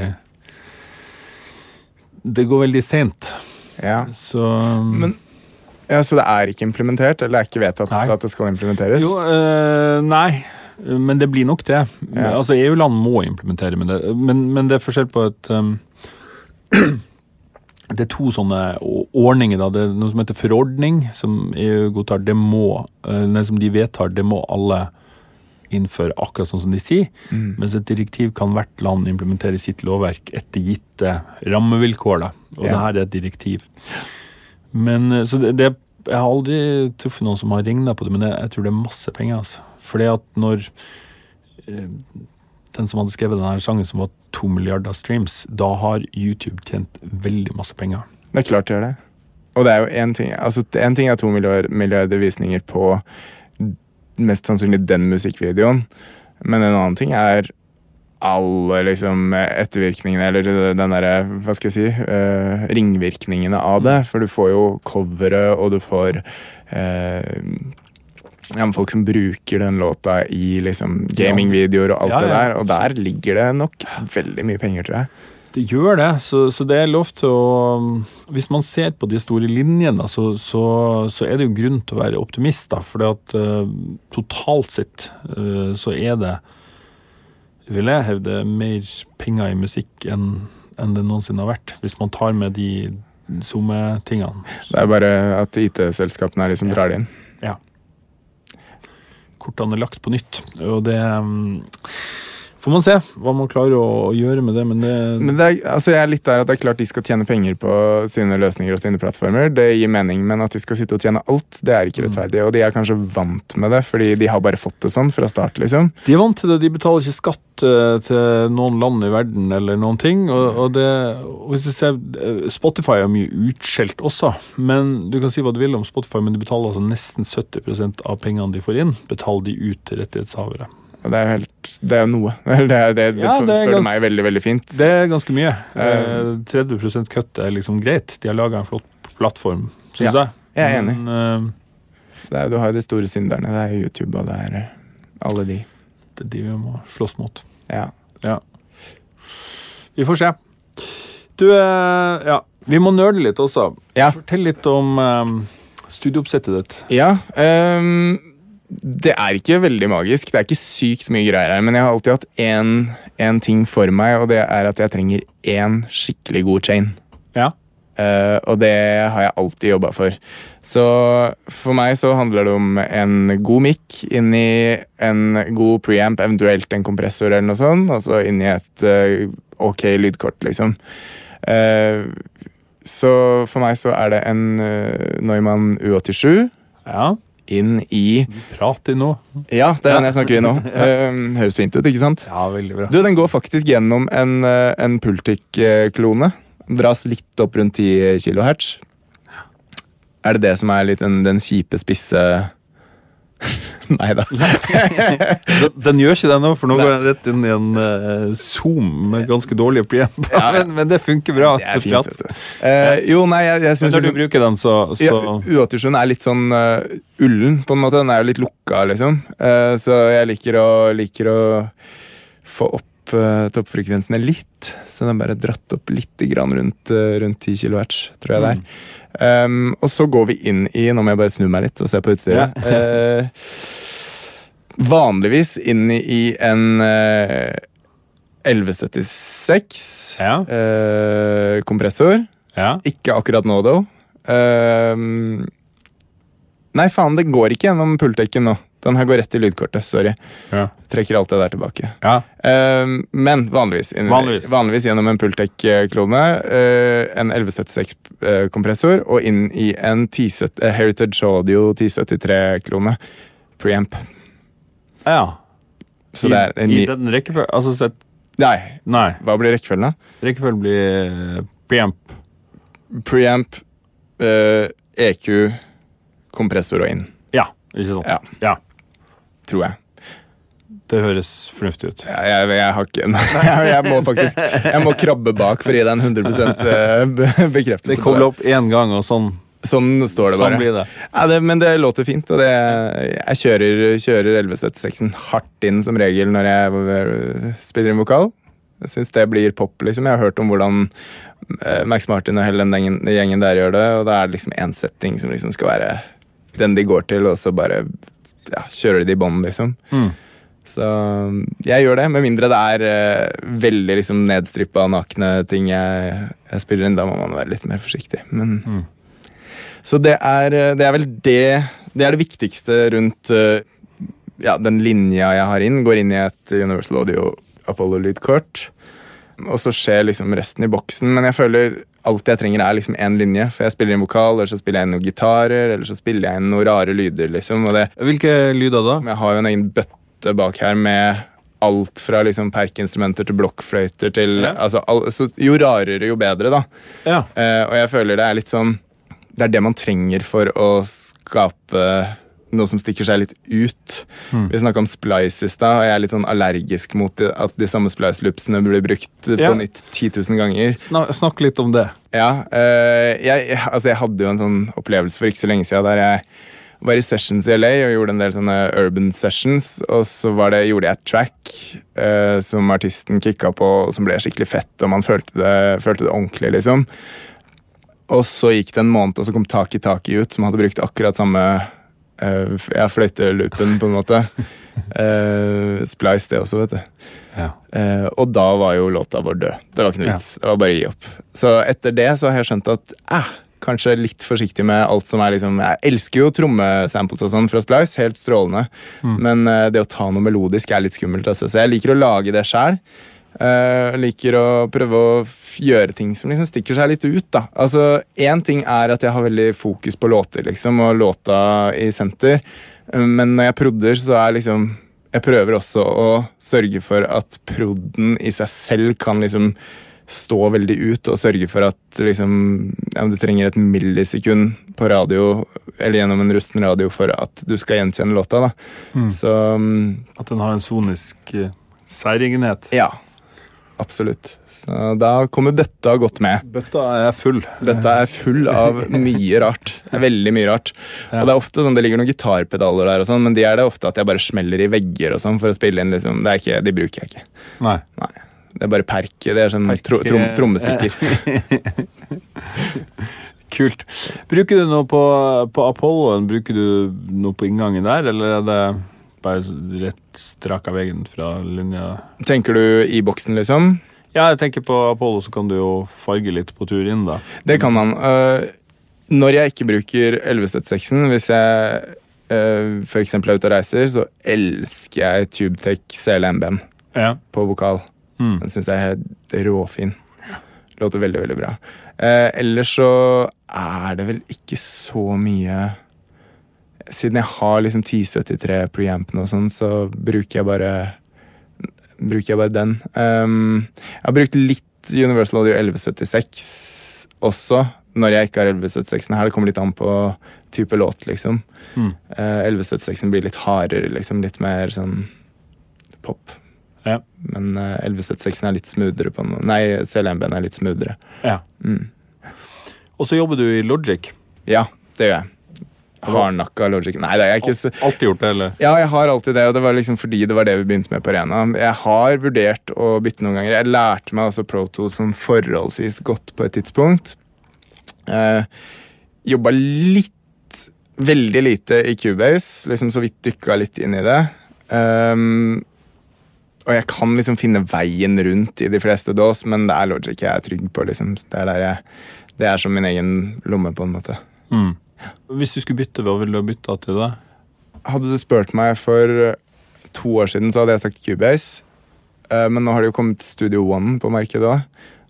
Det går veldig seint. Ja. Så Men ja, Så det er ikke implementert, eller er ikke vedtatt Nei. at det skal implementeres? Jo, eh, nei. Men det blir nok det. Ja. Altså EU-land må implementere med det. Men, men det er forskjell på et um, [CLEARS THROAT] Det er to sånne ordninger. da. Det er noe som heter forordning, som EU godtar. Det må, uh, som de vedtar, det må alle innføre akkurat sånn som de sier, mens et direktiv kan hvert land implementere sitt lovverk etter gitte rammevilkår. da, Og Ja. det her er et direktiv. Men eh, så det, det Jeg har aldri truffet noen som har regna på det, men jeg, jeg tror det er masse penger. altså. Fordi at når eh, den som hadde skrevet denne sangen, som var to milliarder streams, da har YouTube tjent veldig masse penger. Det er klart det gjør det. Og det er jo én ting altså En ting er to milliarder, milliarder visninger på mest sannsynlig den musikkvideoen, men en annen ting er alle liksom ettervirkningene, eller den derre, hva skal jeg si, uh, ringvirkningene av det. For du får jo coveret, og du får uh, ja, folk som bruker den låta i liksom gamingvideoer og alt Ja, det der, og der ligger det nok veldig mye penger, tror jeg. Det gjør det, så, så det er lov til å Hvis man ser på de store linjene, så, så, så er det jo grunn til å være optimist. For totalt sett uh, så er det, vil jeg hevde, mer penger i musikk enn enn det noensinne har vært. Hvis man tar med de SoMe-tingene. Det er bare at IT-selskapene er de som drar det inn. Ja. Kortene er lagt på nytt. Og det mm, får man se hva man klarer å, gjøre med det, men det Men det er, altså jeg er litt der at det er klart de skal tjene penger på sine løsninger og sine plattformer. Det gir mening, men at de skal sitte og tjene alt, det er ikke rettferdig. Og de er kanskje vant med det, fordi de har bare fått det sånn fra start, liksom. De er vant til det, de betaler ikke skatt eh, til noen land i verden eller noen ting. Og, og det, og hvis du ser, eh, Spotify er mye utskjelt også, men du kan si hva du vil om Spotify, men de betaler altså nesten 70% av pengene de får inn, betaler de ut til rettighetshavere. Det er jo helt Det er noe. [LAUGHS] Det, det, det, Ja, det spør gans- meg veldig, veldig fint. Det er ganske mye. Uh, Eh, 30 kutt er liksom greit. De har laga en flott plattform, syns Ja, jeg. jeg er enig. Men uh, Det er, du har jo de store synderne. Det er YouTube, og det er eh, alle de. det er de vi må slåss mot. Ja. Vi får se. Du, uh, ja. Vi må nøle litt også. Ja. Fortell litt om um, studieoppsettet ditt. Ja, ehm, det er ikke veldig magisk. Det er ikke sykt mye greier her, men jeg har alltid hatt én, ting for meg, og det er at jeg trenger én skikkelig god chain. Ja. Uh, og det har jeg alltid jobba for. Så for meg så handler det om en god mic inni en god preamp, eventuelt en kompressor eller noe sånt, og så inni et uh, ok lydkort, liksom. Uh, så for meg så er det en Neumann U87 Ja. Inn i Prat i nå. Ja, det er den jeg snakker i nå. [LAUGHS] Eh, høres fint ut, ikke sant? Ja, veldig bra. Du, Den går faktisk gjennom en, eh, en Pultic-klone. Dras litt opp rundt 10 kHz. Er det det som er litt den, den kjipe, spisse [LAUGHS] Nei da. Den, den gjør ikke det nå, for nå går den rett inn i en uh, Zoom med ganske dårlige preamp. Ja. [LAUGHS] men, men det funker bra. Det er fint. Eh, jo, nei, jeg, jeg syns når du bruker den, så, så Ja, U87 er litt sånn uh, ullen, på en måte. Den er jo litt lukka, liksom. Uh, så jeg liker å, liker å få opp uh, toppfrekvensene litt. Så den er bare dratt opp litt grann rundt, rundt 10 kHz, tror jeg det er. Um, og så går vi inn i Nå må jeg bare snu meg litt og se på utstyret. Eh, vanligvis inn i en uh, 1176 Ja. uh, kompressor. ja. Ikke akkurat nå, though. Ehm, nei, faen, det går ikke gjennom pultekken nå. Den her går rett i lydkortet. Sorry. Ja. Trekker alt det der tilbake. ja. Uh, men vanligvis, inn- Vanligvis. gjennom en Pultec-klone, uh, en 1176-kompressor, og inn i en 10, uh, Heritage Audio 1073-klone. Preamp. ja. Så det er en I, I den rekkefølgen Altså, sett Nei, Nei. hva blir rekkefølgen, da? Rekkefølgen blir eh, preamp. Preamp, eh, EQ, kompressor og inn, Ja, ikke sant? Ja. ja. Tror jeg. Det høres fornuftig ut. Ja, jeg, jeg har ikke [LAUGHS] jeg, jeg må faktisk Jeg må krabbe bak for å gi deg en 100 eh, bekreftelse. Det kommer opp én gang, og sånn, Sånn står det sånn blir det. Ja, det, men det låter fint, og det, jeg kjører, kjører 1176-en hardt inn som regel når jeg eh, spiller inn vokal. Jeg syns det blir pop, liksom. Jeg har hørt om hvordan eh, Max Martin og hele den gjengen der gjør det, og da er det liksom én setting som liksom skal være den de går til, og så bare ja, kjører de det i bånn, liksom. Mm. Så jeg gjør det, med mindre det er uh, veldig liksom nedstrippa, nakne ting jeg, jeg spiller inn. Da må man være litt mer forsiktig. Men, Mm. Så det er, eh, det er vel det Det er det viktigste rundt uh, ja, den linja jeg har inn, går inn i et Universal Audio Apollo-lydkort. Og så skjer liksom resten i boksen. Men jeg føler alt jeg trenger, er liksom én linje. For jeg spiller inn vokal, eller så spiller jeg inn noen gitarer, eller så spiller jeg inn noen rare lyder, liksom. Det, Hvilke lyder da? jeg har jo en egen bøtte bak her med alt fra liksom perkinstrumenter til blokkfløyter til Ja. altså, all, så Jo rarere, jo bedre, da. Ja. Uh, og jeg føler det er litt sånn Det er det man trenger for å skape noe som stikker seg litt ut. Vi snakka om splice i stad, og jeg er litt sånn allergisk mot at de samme splice-loopsene blir brukt Ja. på nytt 10 000 ganger. Snak, snakk litt om det. Ja, Øh, jeg, altså jeg hadde jo en sånn opplevelse for ikke så lenge siden der jeg var i sessions i LA og gjorde en del sånne urban sessions. Og så var det, gjorde jeg et track øh, som artisten kicka på, og som ble skikkelig fett, og man følte det, følte det ordentlig, liksom. Og så gikk det en måned, og så kom Taki Taki ut, som hadde brukt akkurat samme uh, fløyter loopen, på en måte. Uh, [LAUGHS] splice, det også, vet du. Ja. Uh, og da var jo låta vår død. Det var ikke noe Ja. vits. Det var bare å gi opp. Så etter det så har jeg skjønt at eh, kanskje litt forsiktig med alt som er liksom Jeg elsker jo trommesamples og sånn fra Splice, helt strålende. Men uh, det å ta noe melodisk er litt skummelt. Altså. Så jeg liker å lage det sjæl. Uh, liker å prøve å gjøre ting som liksom stikker seg litt ut. da Altså, Én ting er at jeg har veldig fokus på låter, liksom, og låta i senter. Uh, men når jeg prodder, så er liksom Jeg prøver også å sørge for at prodden i seg selv kan liksom stå veldig ut, og sørge for at liksom ja, Du trenger et millisekund på radio, eller gjennom en rusten radio, for at du skal gjenkjenne låta. da Så um, At den har en sonisk uh, særegenhet. ja, absolutt. Så da kommer bøtta godt med. Bøtta er full. Bøtta er full av mye rart. Veldig mye rart. Ja. Og Det er ofte sånn, det ligger noen gitarpedaler der, og sånn, men de er det ofte at jeg bare smeller i vegger og sånn for å spille inn. liksom. Det ikke, De bruker jeg ikke. Nei. Nei. Det er bare perke. Det er sånn tro, trom, trommestikker. [LAUGHS] Kult. Bruker du noe på, på Apolloen? Bruker du noe på inngangen der, eller er det bare rett strak av veggen fra linja? Tenker du i boksen, liksom? Ja, jeg tenker på Apollo, så kan du jo farge litt på tur inn, da. Det kan man. Øh, når jeg ikke bruker 1176-en, hvis jeg uh, for eksempel er ute og reiser, så elsker jeg TubeTech CLM-band Ja. på vokal. Mm. Den syns jeg er helt råfin. Låter veldig, veldig bra. Eh, ellers så er det vel ikke så mye Siden jeg har liksom 1073 preampene og sånn, så bruker jeg bare Bruker jeg bare den. Um, jeg har brukt litt Universal Audio 1176 også, når jeg ikke har 1176-en her. Det kommer litt an på type låt, liksom. Mm. Uh, 1176-en blir litt hardere, liksom. Litt mer sånn pop. Ja. Men uh, 1176 er litt smoothere på noe. Nei, CLMB-en er litt smoothere. ja. Mm. Og så jobber du i Logic. Ja, det gjør jeg. Hardnakka logic. Nei, det er jeg ikke så Alltid gjort det, eller? Ja, jeg har alltid det, og det var liksom fordi det var det vi begynte med på Arena. Jeg har vurdert å bytte noen ganger. Jeg lærte meg altså Pro 2 som forholdsvis godt på et tidspunkt. Eh, Jobba litt, veldig lite i Cubase, liksom så vidt dykka litt inn i det. Um, og jeg kan liksom finne veien rundt i de fleste DOS, men det er Logic jeg er trygg på. liksom. Det er, jeg, det er som min egen lomme, på en måte. Mm. Hvis du skulle bytte, hva ville du bytta til da? Hadde du spurt meg for eh, to år siden, så hadde jeg sagt Cubase. Eh, Men nå har det jo kommet Studio One på markedet òg.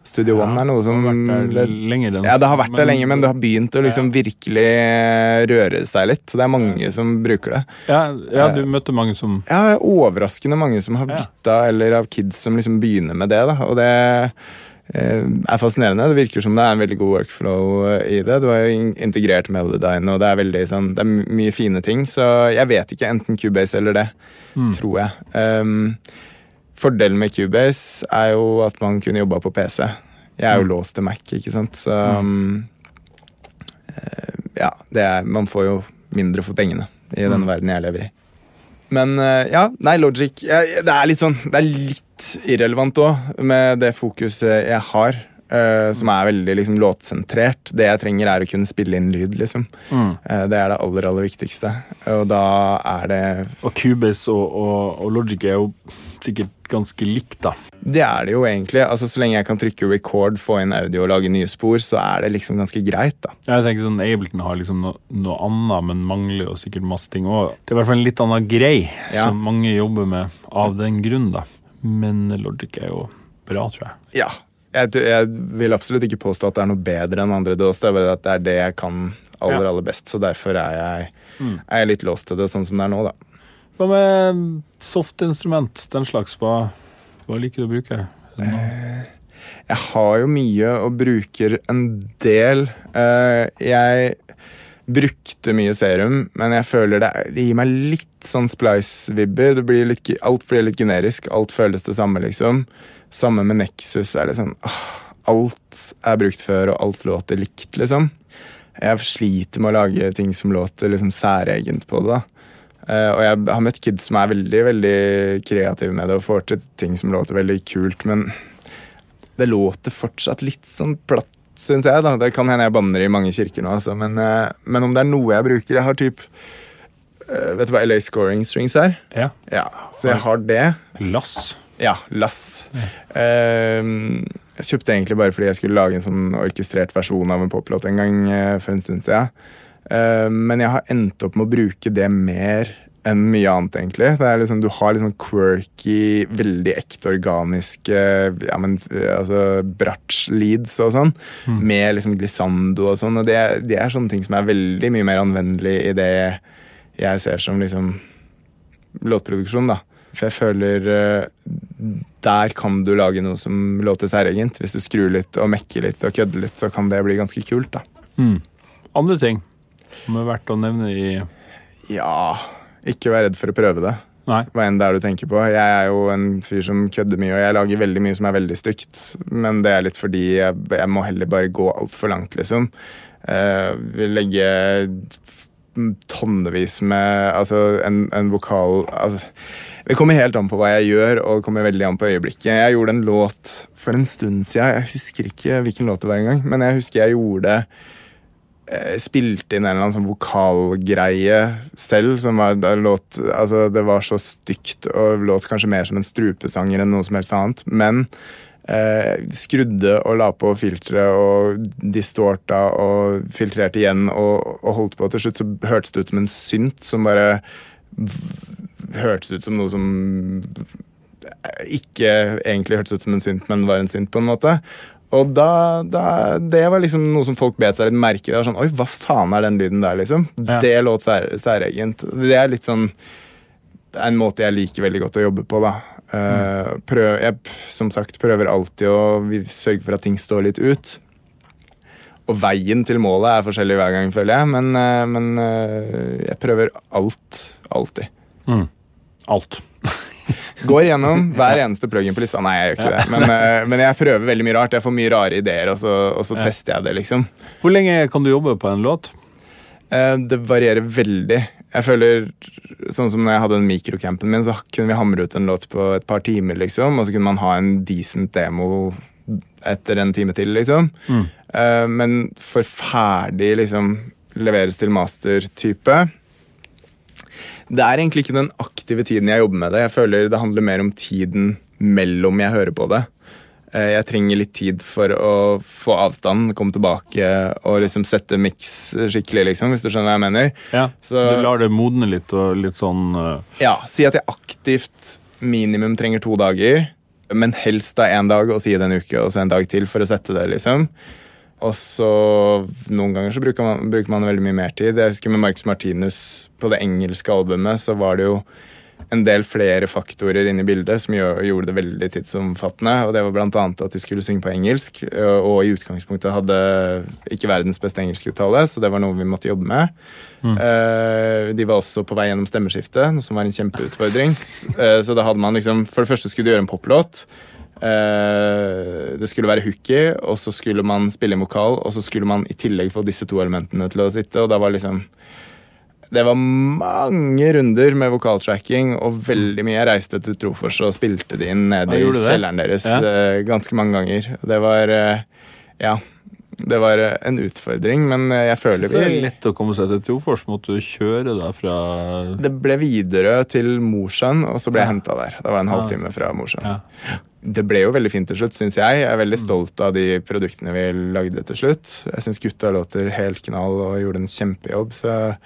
Studio One er noe som Det har vært der lenger enn Ja, det har vært der lenge, men det har begynt å liksom virkelig eh, røre seg litt. Det er mange som bruker det. ja, ja, du møtte mange som Ja, det er overraskende mange som har Ja. bytta, eller av kids som liksom begynner med det. da, og det er fascinerende. Det virker som det er en veldig god workflow eh, i det. Du har jo integrert Melodyne, og det er veldig sånn, det er mye fine ting. Så jeg vet ikke, enten Cubase eller det, Mm. tror jeg. Um, fordelen med Cubase er jo at man kunne jobba på PC. Jeg er jo Mm. låst til Mac, ikke sant, så um, eh, Ja, det er, man får jo mindre for pengene i den Mm. verden jeg lever i. Men eh, ja, nei, Logic jeg, Det er litt sånn Det er litt irrelevant òg, med det fokuset jeg har. Uh, som er veldig liksom, låtsentrert. Det jeg trenger, er å kunne spille inn lyd, liksom. mm. Uh, det er det aller, aller viktigste. Og da er det Og Cubase og, og, og Logic er jo sikkert ganske likt, da. Det er det jo egentlig. altså Så lenge jeg kan trykke record, få inn audio og lage nye spor, så er det liksom ganske greit, da. Jeg tenker sånn, Ableton har liksom noe, noe annet, men mangler jo sikkert masse ting òg. Det er i hvert fall en litt annen grei Ja. som mange jobber med av den grunn, da. Men Logic er jo bra, tror jeg. Ja. Jeg, jeg vil absolutt ikke påstå at det er noe bedre enn andre DOS, det er bare at det er det jeg kan aller, Ja. aller best. Så derfor er jeg, er jeg litt låst til det sånn som det er nå, da. Hva med softinstrument, den slags? Hva, hva liker du å bruke? Det noe- Jeg har jo mye og bruker en del. Eh, jeg brukte mye serum, men jeg føler det, det gir meg litt sånn splice-vibber. Det alt blir litt generisk. Alt føles det samme, liksom. Samme med Nexus. er litt sånn, alt er brukt før, og alt låter likt, liksom. Jeg sliter med å lage ting som låter liksom særegent på det. da. Eh, og jeg har møtt kids som er veldig veldig kreative med det og får til ting som låter veldig kult, men det låter fortsatt litt sånn platt, syns jeg. da. Det kan hende jeg banner i mange kirker nå, altså. men, eh, men om det er noe jeg bruker Jeg har typ eh, Vet du hva LA Scoring Strings er? Ja. Ja, Så jeg har det. Lass. Ja, Lass. Ehm, jeg kjøpte egentlig bare fordi jeg skulle lage en sånn orkestrert versjon av en poplåt en gang uh, for en stund siden. Ehm, men jeg har endt opp med å bruke det mer enn mye annet, egentlig. Det er liksom, du har litt sånn quirky, veldig ekte organiske ja, men, eh, altså, Bratsch-leads og sånn, med liksom glissando og sånn. Og det, det er sånne ting som er veldig mye mer anvendelig i det jeg ser som liksom låtproduksjon, da. For jeg føler eh, der kan du lage noe som låter særegent. Hvis du skrur litt og mekker litt og kødder litt, så kan det bli ganske kult, da. Mm. Andre ting som er verdt å nevne i Ja, ikke vær redd for å prøve det. Nei. Hva enn det er du tenker på. Jeg er jo en fyr som kødder mye, og jeg lager veldig mye som er veldig stygt. Men det er litt fordi jeg, jeg må heller bare gå altfor langt, liksom. Uh, vil legge tonnevis med Altså, en, en vokal altså, Det kommer helt an på hva jeg gjør, og det kommer veldig an på øyeblikket. Jeg gjorde en låt for en stund siden. Jeg husker ikke hvilken låt det var engang, men jeg husker jeg gjorde eh, spilte inn en eller annen sånn vokalgreie selv. som var, det, låt, altså, det var så stygt og låt kanskje mer som en strupesanger enn noe som helst annet. Men eh, skrudde og la på filtre og distorta og filtrerte igjen og, og holdt på. Til slutt så hørtes det ut som en synt som bare hørtes ut som noe som ikke egentlig hørtes ut som en synt, men var en synt på en måte. Og da, da, Det var liksom noe som folk bet seg litt merke i. Sånn, Oi, hva faen er den lyden der, liksom? Ja. Det låt sær, særegent. Det er litt sånn det er en måte jeg liker veldig godt å jobbe på. da. Eh, prøv, jeg som sagt prøver alltid å sørge for at ting står litt ut. Og veien til målet er forskjellig hver gang, føler jeg. Men, eh, men eh, jeg prøver alt. Alltid. mm. alt. [LAUGHS] Går gjennom hver eneste plugin på lista. Nei, jeg gjør ikke det. Men, eh, men jeg prøver veldig mye rart. Jeg får mye rare ideer, og så, og så tester jeg det, liksom. Hvor lenge kan du jobbe på en låt? Eh, Det varierer veldig. Jeg føler, sånn som når jeg hadde den mikrocampen min, så kunne vi hamre ut en låt på et par timer, liksom. Og så kunne man ha en decent demo etter en time til, liksom. Mm. Men for ferdig, liksom, leveres til master-type Det er egentlig ikke den aktive tiden jeg jobber med det. Jeg føler det handler mer om tiden mellom jeg hører på det. Eh, Jeg trenger litt tid for å få avstand, komme tilbake og liksom sette miks skikkelig, liksom, hvis du skjønner hva jeg mener. Ja, så Så- Du lar det modne litt og litt sånn uh... Ja, Si at jeg aktivt minimum trenger to dager, men helst da én dag, og si det en uke, og så en dag til for å sette det, liksom. Og så Noen ganger så bruker man, bruker man veldig mye mer tid. Jeg husker med Marcus Martinus på det engelske albumet, så var det jo en del flere faktorer inne i bildet som gjør, gjorde det veldig tidsomfattende. Og det var annet at de skulle synge på engelsk, og og i utgangspunktet hadde ikke verdens beste engelskuttale, så det var noe vi måtte jobbe med. Eh, de var også på vei gjennom stemmeskiftet, noe som var en kjempeutfordring. Eh, så da hadde man liksom For det første skulle de gjøre en poplåt. Eh, det skulle være hooky, og så skulle man spille inn vokal, og så skulle man i tillegg få disse to elementene til å sitte, og da var liksom det var mange runder med vokaltracking og veldig mye. Jeg reiste til Trofors og spilte det inn nede i kjelleren deres Ja. eh, ganske mange ganger. Det var eh, Ja. Det var eh, en utfordring, men eh, jeg føler vi Det er lett å komme seg til Trofors. Måtte du kjøre da fra Det ble Widerøe til Mosjøen, og så ble jeg henta der. Det var en Ja. halvtime fra Mosjøen. Ja. Det ble jo veldig fint til slutt, syns jeg. Jeg er Mm. veldig stolt av de produktene vi lagde til slutt. Jeg syns gutta låter helt knall og gjorde en kjempejobb, så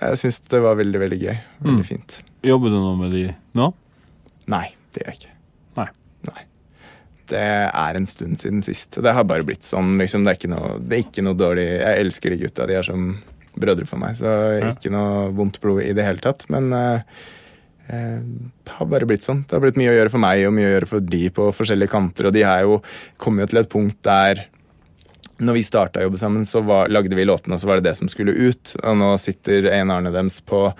jeg syns det var veldig, veldig gøy. Veldig Mm. fint. Jobber du nå med de nå? Nei, det gjør jeg ikke. Det er en stund siden sist. Det har bare blitt sånn. Liksom, det, er ikke noe, det er ikke noe dårlig Jeg elsker de gutta. De er som brødre for meg. Så Ja. ikke noe vondt blod i det hele tatt. Men Det eh, har bare blitt sånn. Det har blitt mye å gjøre for meg og mye å gjøre for de på forskjellige kanter. Og de er jo, kommet til et punkt der når vi starta å jobbe sammen, så var, lagde vi låtene, og så var det det som skulle ut. Og nå sitter en Arne dems på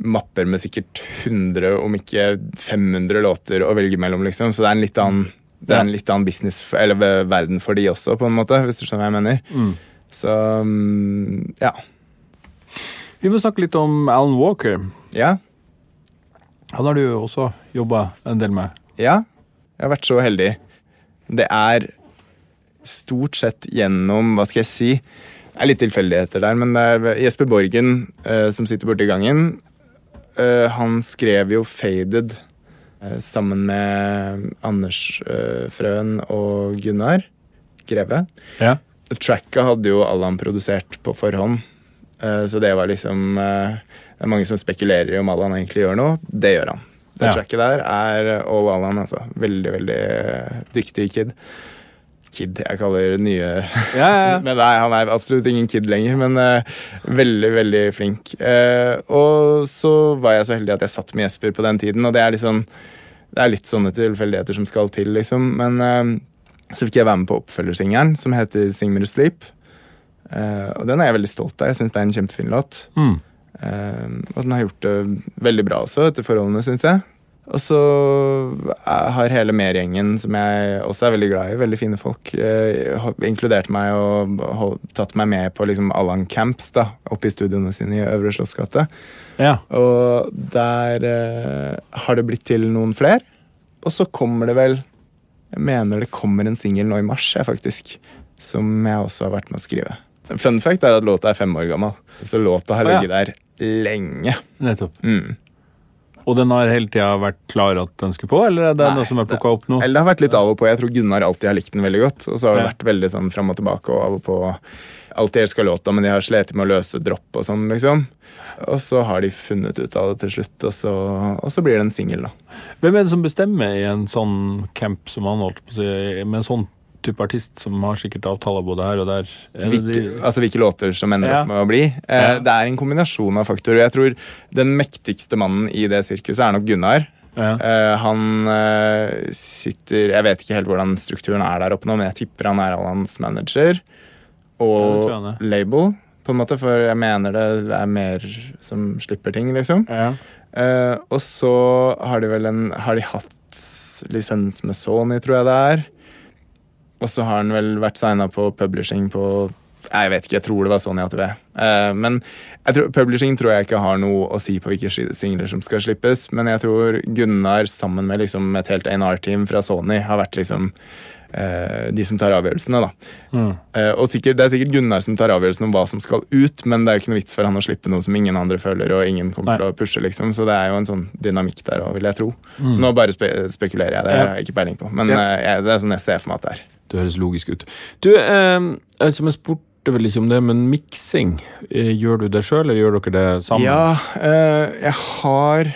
mapper med sikkert 100, om ikke 500 låter å velge mellom, liksom. Så det er en litt annen, det er en litt annen business, eller verden for de også, på en måte, hvis du skjønner hva jeg mener. Mm. Så mm, ja. Vi må snakke litt om Alan Walker. Ja. Han har du jo også jobba en del med. Ja, jeg har vært så heldig. Det er stort sett gjennom Hva skal jeg si? Det er litt tilfeldigheter der, men det er Jesper Borgen, eh, som sitter borti gangen, eh, han skrev jo 'Faded' sammen med Anders eh, Frøen og Gunnar Greve. Ja. Tracka hadde jo Allan produsert på forhånd, eh, så det var liksom eh, Det er mange som spekulerer i om Allan egentlig gjør noe. Det gjør han. Det Ja. tracket der er all Allan, altså. Veldig, veldig eh, dyktig kid. Kid, jeg kaller det nye Ja, ja. [LAUGHS] Men nei, han er absolutt ingen kid lenger, men uh, veldig, veldig flink. Uh, og så var jeg så heldig at jeg satt med Jesper på den tiden, og det er sånn det er litt sånne tilfeldigheter som skal til, liksom. Men uh, så fikk jeg være med på oppfølgersingelen, som heter Sing Me To Sleep. Og den er jeg veldig stolt av. Jeg syns det er en kjempefin låt. Mm. Og den har gjort det veldig bra også, etter forholdene, syns jeg. Og så er- har hele Mer-gjengen, som jeg også er veldig glad i, veldig fine folk, eh, inkludert meg og hold, tatt meg med på liksom Allan Camps da, oppe i studioene sine i Øvre Slottsgate. ja. Og der eh, har det blitt til noen flere. Og så kommer det vel Jeg mener det kommer en singel nå i mars, jeg, faktisk. Som jeg også har vært med å skrive. Fun fact er at låta er fem år gammel, så låta har ligget der lenge. Nettopp. Mm. Og den har hele tida vært klar at den skulle på, eller er det Nei, noe som er plukka opp nå? Eller det har vært litt av og på. Jeg tror Gunnar alltid har likt den veldig godt. Og så har det Ja. vært veldig sånn fram og tilbake og av og på. Alltid elska låta, men de har slitt med å løse dropp og sånn, liksom. Og så har de funnet ut av det til slutt, og så, og så blir det en singel, da. Hvem er det som bestemmer i en sånn camp som han holdt på å si, med en sånn type artist som har sikkert avtaler både her og der? Er Hvilke, de- altså hvilke låter som ender Ja. opp med å bli. Eh, Ja. Det er en kombinasjon av faktorer. Jeg tror den mektigste mannen i det sirkuset er nok Gunnar. ja. Eh, han eh, sitter Jeg vet ikke helt hvordan strukturen er der oppe nå, men jeg tipper han er Allans manager og label, på en måte, for jeg mener det er mer som slipper ting, liksom. ja. Eh, og så har de vel en Har de hatt lisens med Sony, tror jeg det er. Og så har han vel vært signa på publishing på Jeg vet ikke, jeg tror det var Sony ATV. Uh, men jeg tror, publishing tror jeg ikke har noe å si på hvilke singler som skal slippes. Men jeg tror Gunnar sammen med liksom et helt A&R-team fra Sony har vært liksom eh, de som tar avgjørelsene. da. Mm. Eh, og sikkert, Det er sikkert Gunnar som tar avgjørelsen om hva som skal ut, men det er jo ikke noe vits for han å slippe noe som ingen andre føler, og ingen kommer Nei. til å pushe, liksom. Så det er jo en sånn dynamikk der òg, vil jeg tro. Mm. Nå bare spe spekulerer jeg, det har jeg ikke peiling på. Men Ja. eh, jeg, det er sånn jeg ser for meg at det er. Du høres logisk ut. Du, eh, som jeg spurte vel ikke om det, men miksing, eh, gjør du det sjøl, eller gjør dere det sammen? Ja, eh, jeg har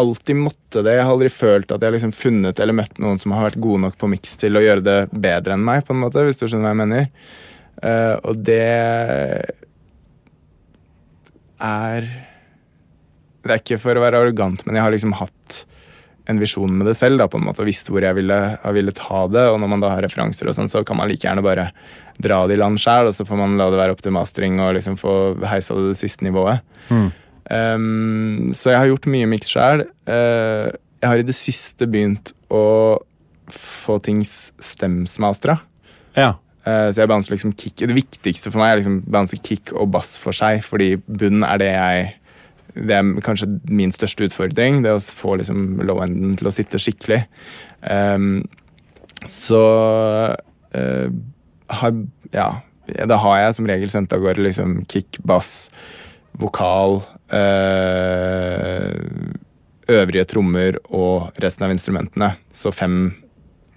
alltid måtte det. Jeg har aldri følt at jeg har liksom funnet eller møtt noen som har vært gode nok på miks til å gjøre det bedre enn meg, på en måte, hvis du skjønner hva jeg mener. Uh, og det er Det er ikke for å være arrogant, men jeg har liksom hatt en visjon med det selv, da, på en måte, og visst hvor jeg ville, jeg ville ta det. Og når man da har referanser, og sånn, så kan man like gjerne bare dra det i land sjæl, og så får man la det være opp til mastering og liksom få heisa det det siste nivået. Mm. Um, så jeg har gjort mye miks sjæl. Uh, jeg har i det siste begynt å få ting stemsmastra. Ja. Uh, så jeg bouncer liksom kick Det viktigste for meg er liksom bounce kick og bass for seg, fordi bunn er det jeg Det er kanskje min største utfordring. Det å få liksom low-enden til å sitte skikkelig. Um, så uh, har Ja, da har jeg som regel sendt av gårde liksom kick, bass, vokal Øvrige trommer og resten av instrumentene. Så fem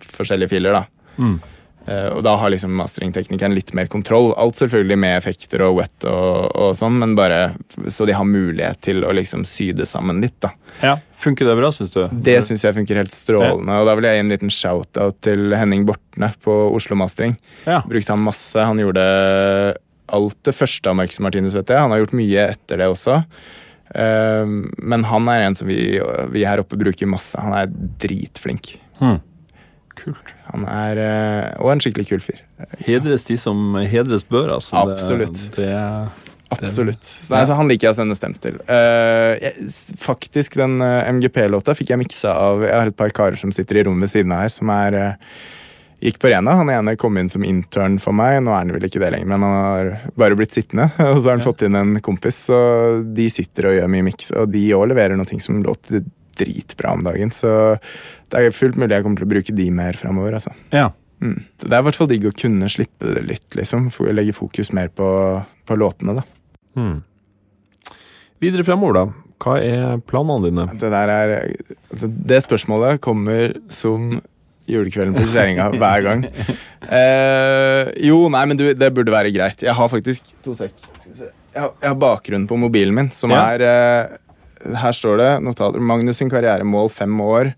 forskjellige filer, da. Mm. Eh, og da har liksom masteringteknikeren litt mer kontroll. Alt selvfølgelig med effekter og wet og, og sånn, men bare så de har mulighet til å liksom sy det sammen litt, da. Ja, Funker det bra, syns du? Det syns jeg funker helt strålende. Og da vil jeg gi en liten shout-out til Henning Bortne på Oslo Mastering. Ja. Brukte han masse. Han gjorde alt det første av Marcus Martinus, vet jeg. Han har gjort mye etter det også. Eh, men han er en som vi, vi her oppe bruker masse. Han er dritflink. Hmm. Kult. Han er eh, Og en skikkelig kul fyr. Hedres de som hedres bør, altså. Det- Absolutt. Det, Absolutt. Nei, så han liker jeg å sende stems til. Uh, jeg, faktisk, den eh, MGP-låta fikk jeg miksa av Jeg har et par karer som sitter i rommet ved siden av her, som er eh, Gikk på Rena. Han ene kom inn som intern for meg. Nå er han vel ikke det lenger, men han har bare blitt sittende. [LAUGHS] Og så har han fått inn en kompis, så de sitter og gjør mye miks. Og de òg leverer noe som låter dritbra om dagen. Så det er fullt mulig jeg kommer til å bruke de mer framover. Altså. ja. Mm. Så det er i hvert fall digg å kunne slippe det litt, liksom. Legge fokus mer på, på låtene, da. Mm. Videre fremover, da. Hva er planene dine? Det der er Det, det spørsmålet kommer som julekvelden på kjerringa hver gang. Eh, jo, nei, men du, det burde være greit. Jeg har faktisk To sek. Skal vi se. Jeg har, jeg har bakgrunnen på mobilen min, som Ja. er eh, Her står det notater. Magnus sin karrieremål fem år.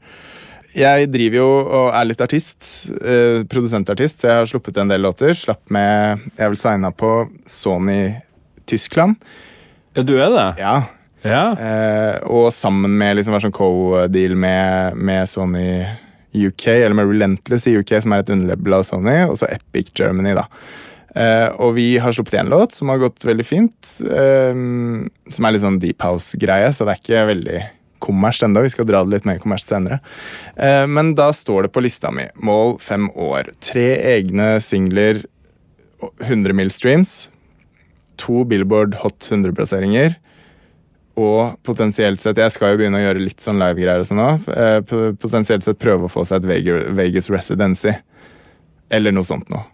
Jeg driver jo og er litt artist. Eh, produsentartist, så jeg har sluppet en del låter. Slapp med Jeg er vel signa på Sony Tyskland. Ja, du er det? Ja, Ja. Eh, og sammen med liksom være sånn co-deal med, med Sony UK, eller med Relentless i UK, som er et underlabel av Sony, og så Epic Germany, da. Uh, og vi har sluppet én låt som har gått veldig fint. Uh, som er litt sånn deep house-greie, så det er ikke veldig kommersielt ennå. Vi skal dra det litt mer kommersielt senere. Uh, men da står det på lista mi mål fem år. Tre egne singler, 100 mill. streams. To Billboard Hot 100-plasseringer og potensielt sett Jeg skal jo begynne å gjøre litt sånn live-greier og sånn òg. Eh, potensielt sett prøve å få seg et Vegas, residency. Eller noe sånt noe.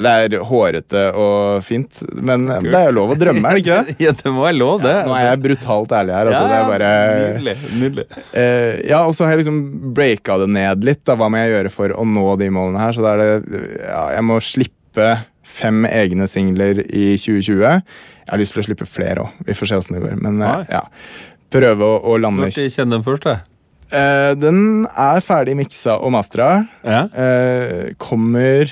Det er hårete og fint, men det er jo lov å drømme, er det ikke det? [LAUGHS] ja, det må være lov, det. Nå er jeg brutalt ærlig her. Altså, Ja, det er bare Nydelig. nydelig. Uh, ja, og så har jeg liksom breaka det ned litt. Da. Hva må jeg gjøre for å nå de målene her? Så da er det Ja, jeg må slippe fem egne singler i 2020. Jeg har lyst til å slippe flere òg. Vi får se åssen det går. Men eh, Nei. ja. Prøve å, å lande Når kjenner den da? Den er ferdig miksa og mastra. Ja. Uh, kommer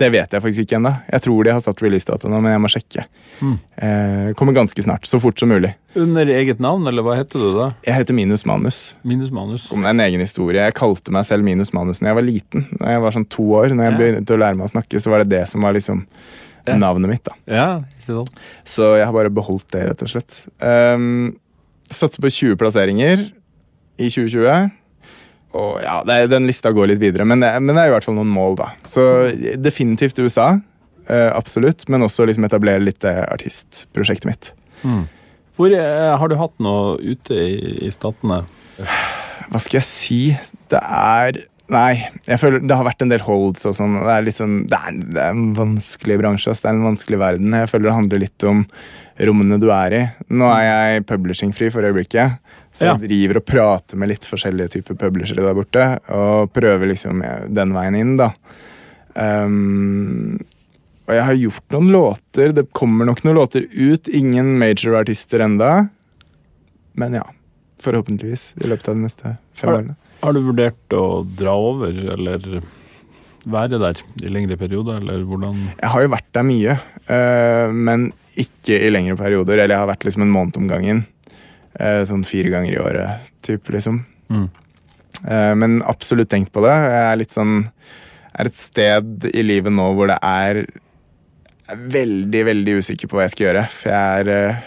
Det vet jeg faktisk ikke ennå. Jeg tror de har satt releasedato nå, men jeg må sjekke. Mm. Uh, kommer ganske snart. Så fort som mulig. Under eget navn, eller hva heter du da? Jeg heter Minus Manus. Minus manus. Om en egen historie. Jeg kalte meg selv Minus Manus når jeg var liten. Når jeg var sånn to år, når jeg Ja. begynte å lære meg å snakke, så var det det som var liksom. Navnet mitt. da. Ja, ikke sant? Så jeg har bare beholdt det, rett og slett. Um, satser på 20 plasseringer i 2020. Og ja, det Den lista går litt videre, men det, men det er i hvert fall noen mål, da. Så definitivt USA. Uh, absolutt. Men også liksom etablere litt det artistprosjektet mitt. Hvor uh, Har du hatt noe ute i, i statene? Hva skal jeg si? Det er Nei, jeg føler det har vært en del holds og sånn. Det er litt sånn, det er, det er en vanskelig bransje. ass. Det er en vanskelig verden. Jeg føler det handler litt om rommene du er i. Nå er jeg publishing-fri for øyeblikket. Så Ja. jeg driver og prater med litt forskjellige typer publishere der borte. Og prøver liksom den veien inn, da. Um, og jeg har gjort noen låter. Det kommer nok noen låter ut. Ingen major-artister enda. Men ja. Forhåpentligvis i løpet av de neste fem årene. Har du vurdert å dra over, eller være der i lengre perioder, eller hvordan Jeg har jo vært der mye, eh, men ikke i lengre perioder. Eller jeg har vært liksom en måned om gangen. eh, sånn fire ganger i året, type, liksom. Mm. Eh, men absolutt tenkt på det. Jeg er litt sånn er et sted i livet nå hvor det er veldig, veldig usikker på hva jeg skal gjøre. For jeg er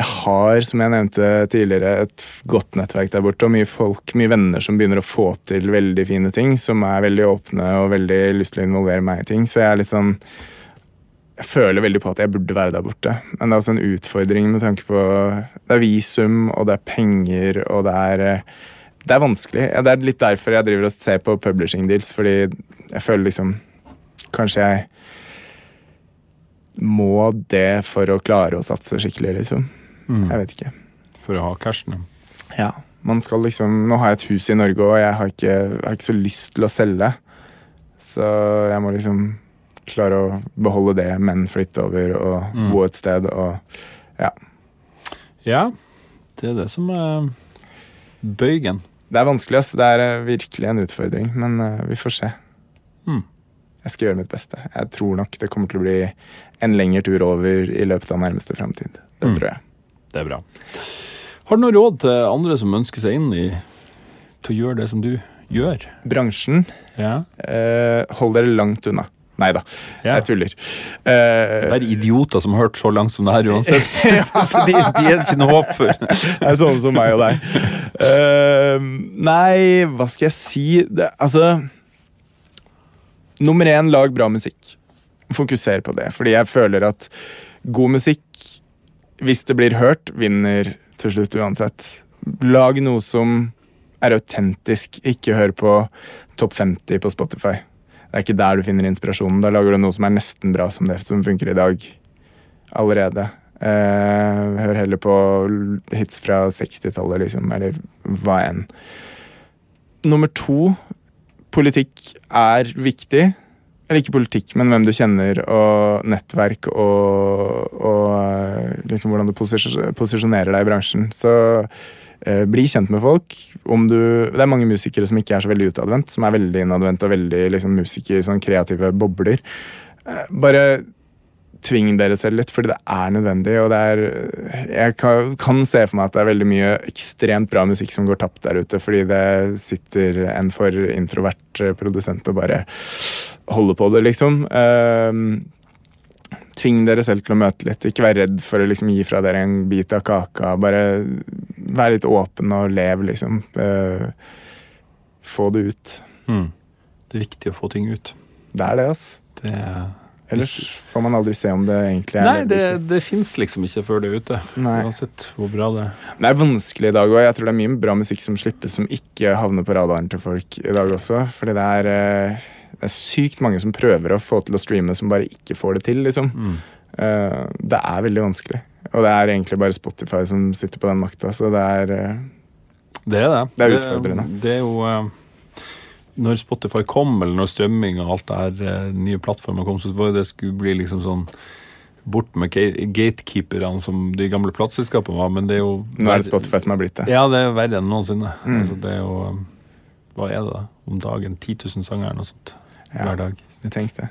Jeg har, som jeg nevnte tidligere, et godt nettverk der borte, og mye folk, mye venner som begynner å få til veldig fine ting, som er veldig åpne og veldig lyst til å involvere meg i ting. Så jeg er litt sånn Jeg føler veldig på at jeg burde være der borte. Men det er også en utfordring med tanke på Det er visum, og det er penger, og det er Det er vanskelig. Det er litt derfor jeg driver og ser på publishing deals, fordi jeg føler liksom kanskje jeg må det for å klare å satse skikkelig, liksom. Mm. Jeg vet ikke. For å ha cashen, ja. Man skal liksom Nå har jeg et hus i Norge, og jeg har ikke, jeg har ikke så lyst til å selge. Så jeg må liksom klare å beholde det, men flytte over og Mm. bo et sted og Ja. Ja, det er det som er bøygen. Det er vanskelig, ass. Det er eh, virkelig en utfordring, men eh, vi får se. Mm. Jeg skal gjøre mitt beste. Jeg tror nok det kommer til å bli en lengre tur over i løpet av nærmeste framtid. Det Mm. tror jeg. Det er bra. Har du noe råd til andre som ønsker seg inn i til å gjøre det som du gjør? Bransjen, Ja. eh, hold dere langt unna. Nei da, ja. jeg tuller. Eh, Det er idioter som har hørt så langt som det her uansett. [LAUGHS] [LAUGHS] så de, de er det ikke noe håp for. [LAUGHS] Det er sånne som meg og deg. Eh, nei, hva skal jeg si? Det, altså Nummer én, lag bra musikk. Fokuser på det. Fordi jeg føler at god musikk, hvis det blir hørt, vinner til slutt uansett. Lag noe som er autentisk. Ikke hør på topp 50 på Spotify. Det er ikke der du finner inspirasjonen. Da lager du noe som er nesten bra som det som funker i dag. Allerede. Eh, hør heller på hits fra 60-tallet, liksom, eller hva enn. Nummer to, politikk er viktig. Eller ikke politikk, men hvem du kjenner, og nettverk, og, og eh, liksom hvordan du posisjonerer deg i bransjen. Så eh, bli kjent med folk. Du, det er mange musikere som ikke er så veldig utadvendt, som er veldig innadvendt og veldig liksom, musiker, sånn kreative bobler. Eh, bare tving dere selv litt, fordi det er nødvendig. Og det er Jeg kan, kan se for meg at det er veldig mye ekstremt bra musikk som går tapt der ute, fordi det sitter en for introvert eh, produsent og bare holder på det, liksom. Uh, tving dere selv til å møte litt. Ikke vær redd for å liksom gi fra dere en bit av kaka. Bare vær litt åpen og lev, liksom. Uh, få det ut. Mm. Det er viktig å få ting ut. Det er det, altså. Det er Ellers får man aldri se om det egentlig er Nei, det, det fins liksom ikke før det er ute. Nei. Uansett hvor bra det er. Det er vanskelig i dag òg. Jeg tror det er mye bra musikk som slippes som ikke havner på radaren til folk i dag også. Fordi det er, eh, det er sykt mange som prøver å få til å streame, som bare ikke får det til, liksom. Mm. Eh, Det er veldig vanskelig. Og det er egentlig bare Spotify som sitter på den makta, så det er eh, Det er det. Det er utfordrende. Det er jo Når Spotify kom, eller når strømming og alt det her eh, nye plattformer kom, så var det skulle bli liksom sånn bort med ga- gatekeeperne som de gamle plateselskapene var, men det er jo Nå er det Spotify som har blitt det. Ja, det er verre enn noensinne. Mm. Altså, det er jo eh, Hva er det da? Om dagen? 10 000 sanger eller noe sånt Ja. hver dag. Tenk det.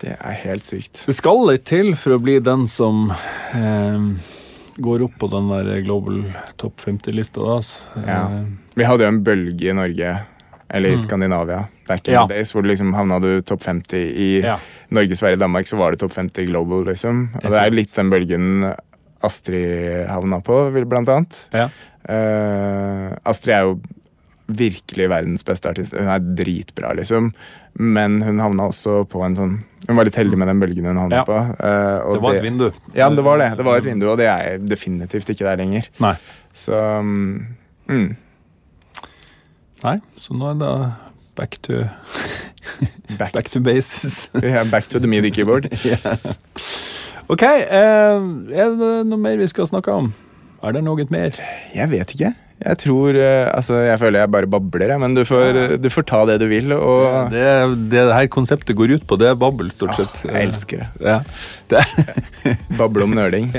Det er helt sykt. Det skal litt til for å bli den som eh, går opp på den der Global Top 50-lista. da. altså. Ja. Eh, Vi hadde jo en bølge i Norge, eller i Mm. Skandinavia, back in Ja. the days, hvor du liksom havna du topp 50 i ja. Norge, Sverige, Danmark, så var det topp 50 global, liksom. Og det er litt den bølgen Astrid havna på, blant annet. Ja. Uh, Astrid er jo virkelig verdens beste artist. Hun er dritbra, liksom. Men hun havna også på en sånn Hun var litt heldig med den bølgen hun havna Ja. på. Uh, og Det var et vindu. Ja, det var det. Det var et vindu, og det er definitivt ikke der lenger. Nei. Så um, mm, Nei, så nå er det back to, [LAUGHS] back, back to bases. yeah, [LAUGHS] back to the midi keyboard. [LAUGHS] ok, eh, er det noe mer vi skal snakke om? Er det noe mer? Jeg vet ikke. Jeg tror eh, Altså, jeg føler jeg bare babler, jeg, men du får, du får ta det du vil, og Det, det, det her konseptet går ut på, det er babbel, stort sett. Jeg elsker det. Ja. det. Bable om nøling.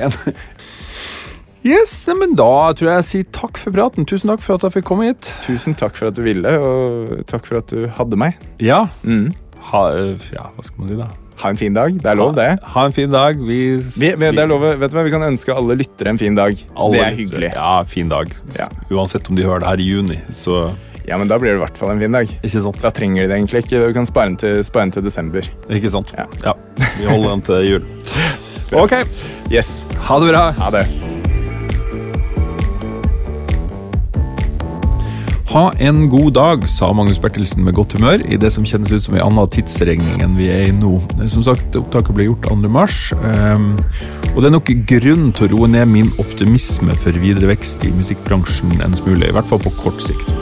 Yes, men da tror jeg jeg sier takk for praten. Tusen takk for at jeg fikk komme hit. Tusen takk for at du ville, og takk for at du hadde meg. Ja, Mm. ha, ja hva skal man si da? Ha en fin dag. Det er lov, det. Ha, ha en fin dag. Vi, Vi, vi, det er lov, vet du hva? vi kan ønske alle lyttere en fin dag. alle det er hyggelig. Ja, fin dag. Ja. Uansett om de hører det her i juni, så Ja, men da blir det i hvert fall en fin dag. Ikke sant? Da trenger de det egentlig ikke. Du kan spare den til, spare den til desember. Ikke sant? Ja. Vi holder den til jul. [LAUGHS] Ok, Yes. ha det bra. Ha det. Ha en god dag, sa Magnus Bertelsen med godt humør i det som kjennes ut som en annen tidsregning enn vi er i nå. Som sagt, opptaket ble gjort 2. mars, ehm, og det er nok grunn til å roe ned min optimisme for videre vekst i musikkbransjen en smule, i hvert fall på kort sikt.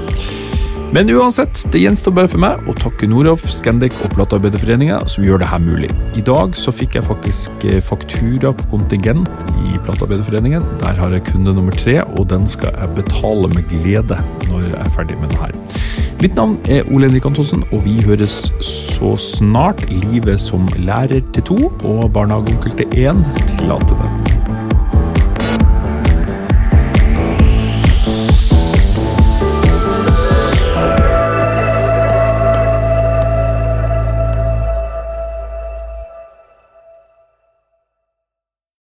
Men uansett, det gjenstår bare for meg å takke Noroff, Scandic og Platearbeiderforeninga som gjør det her mulig. I dag så fikk jeg faktisk eh, faktura på kontingent i Platearbeiderforeningen. Der har jeg kunde nummer tre, og den skal jeg betale med glede når jeg er ferdig med det her. Mitt navn er Ole Henrik Antonsen, og vi høres så snart livet som lærer til to og barnehageonkel til én tillater det.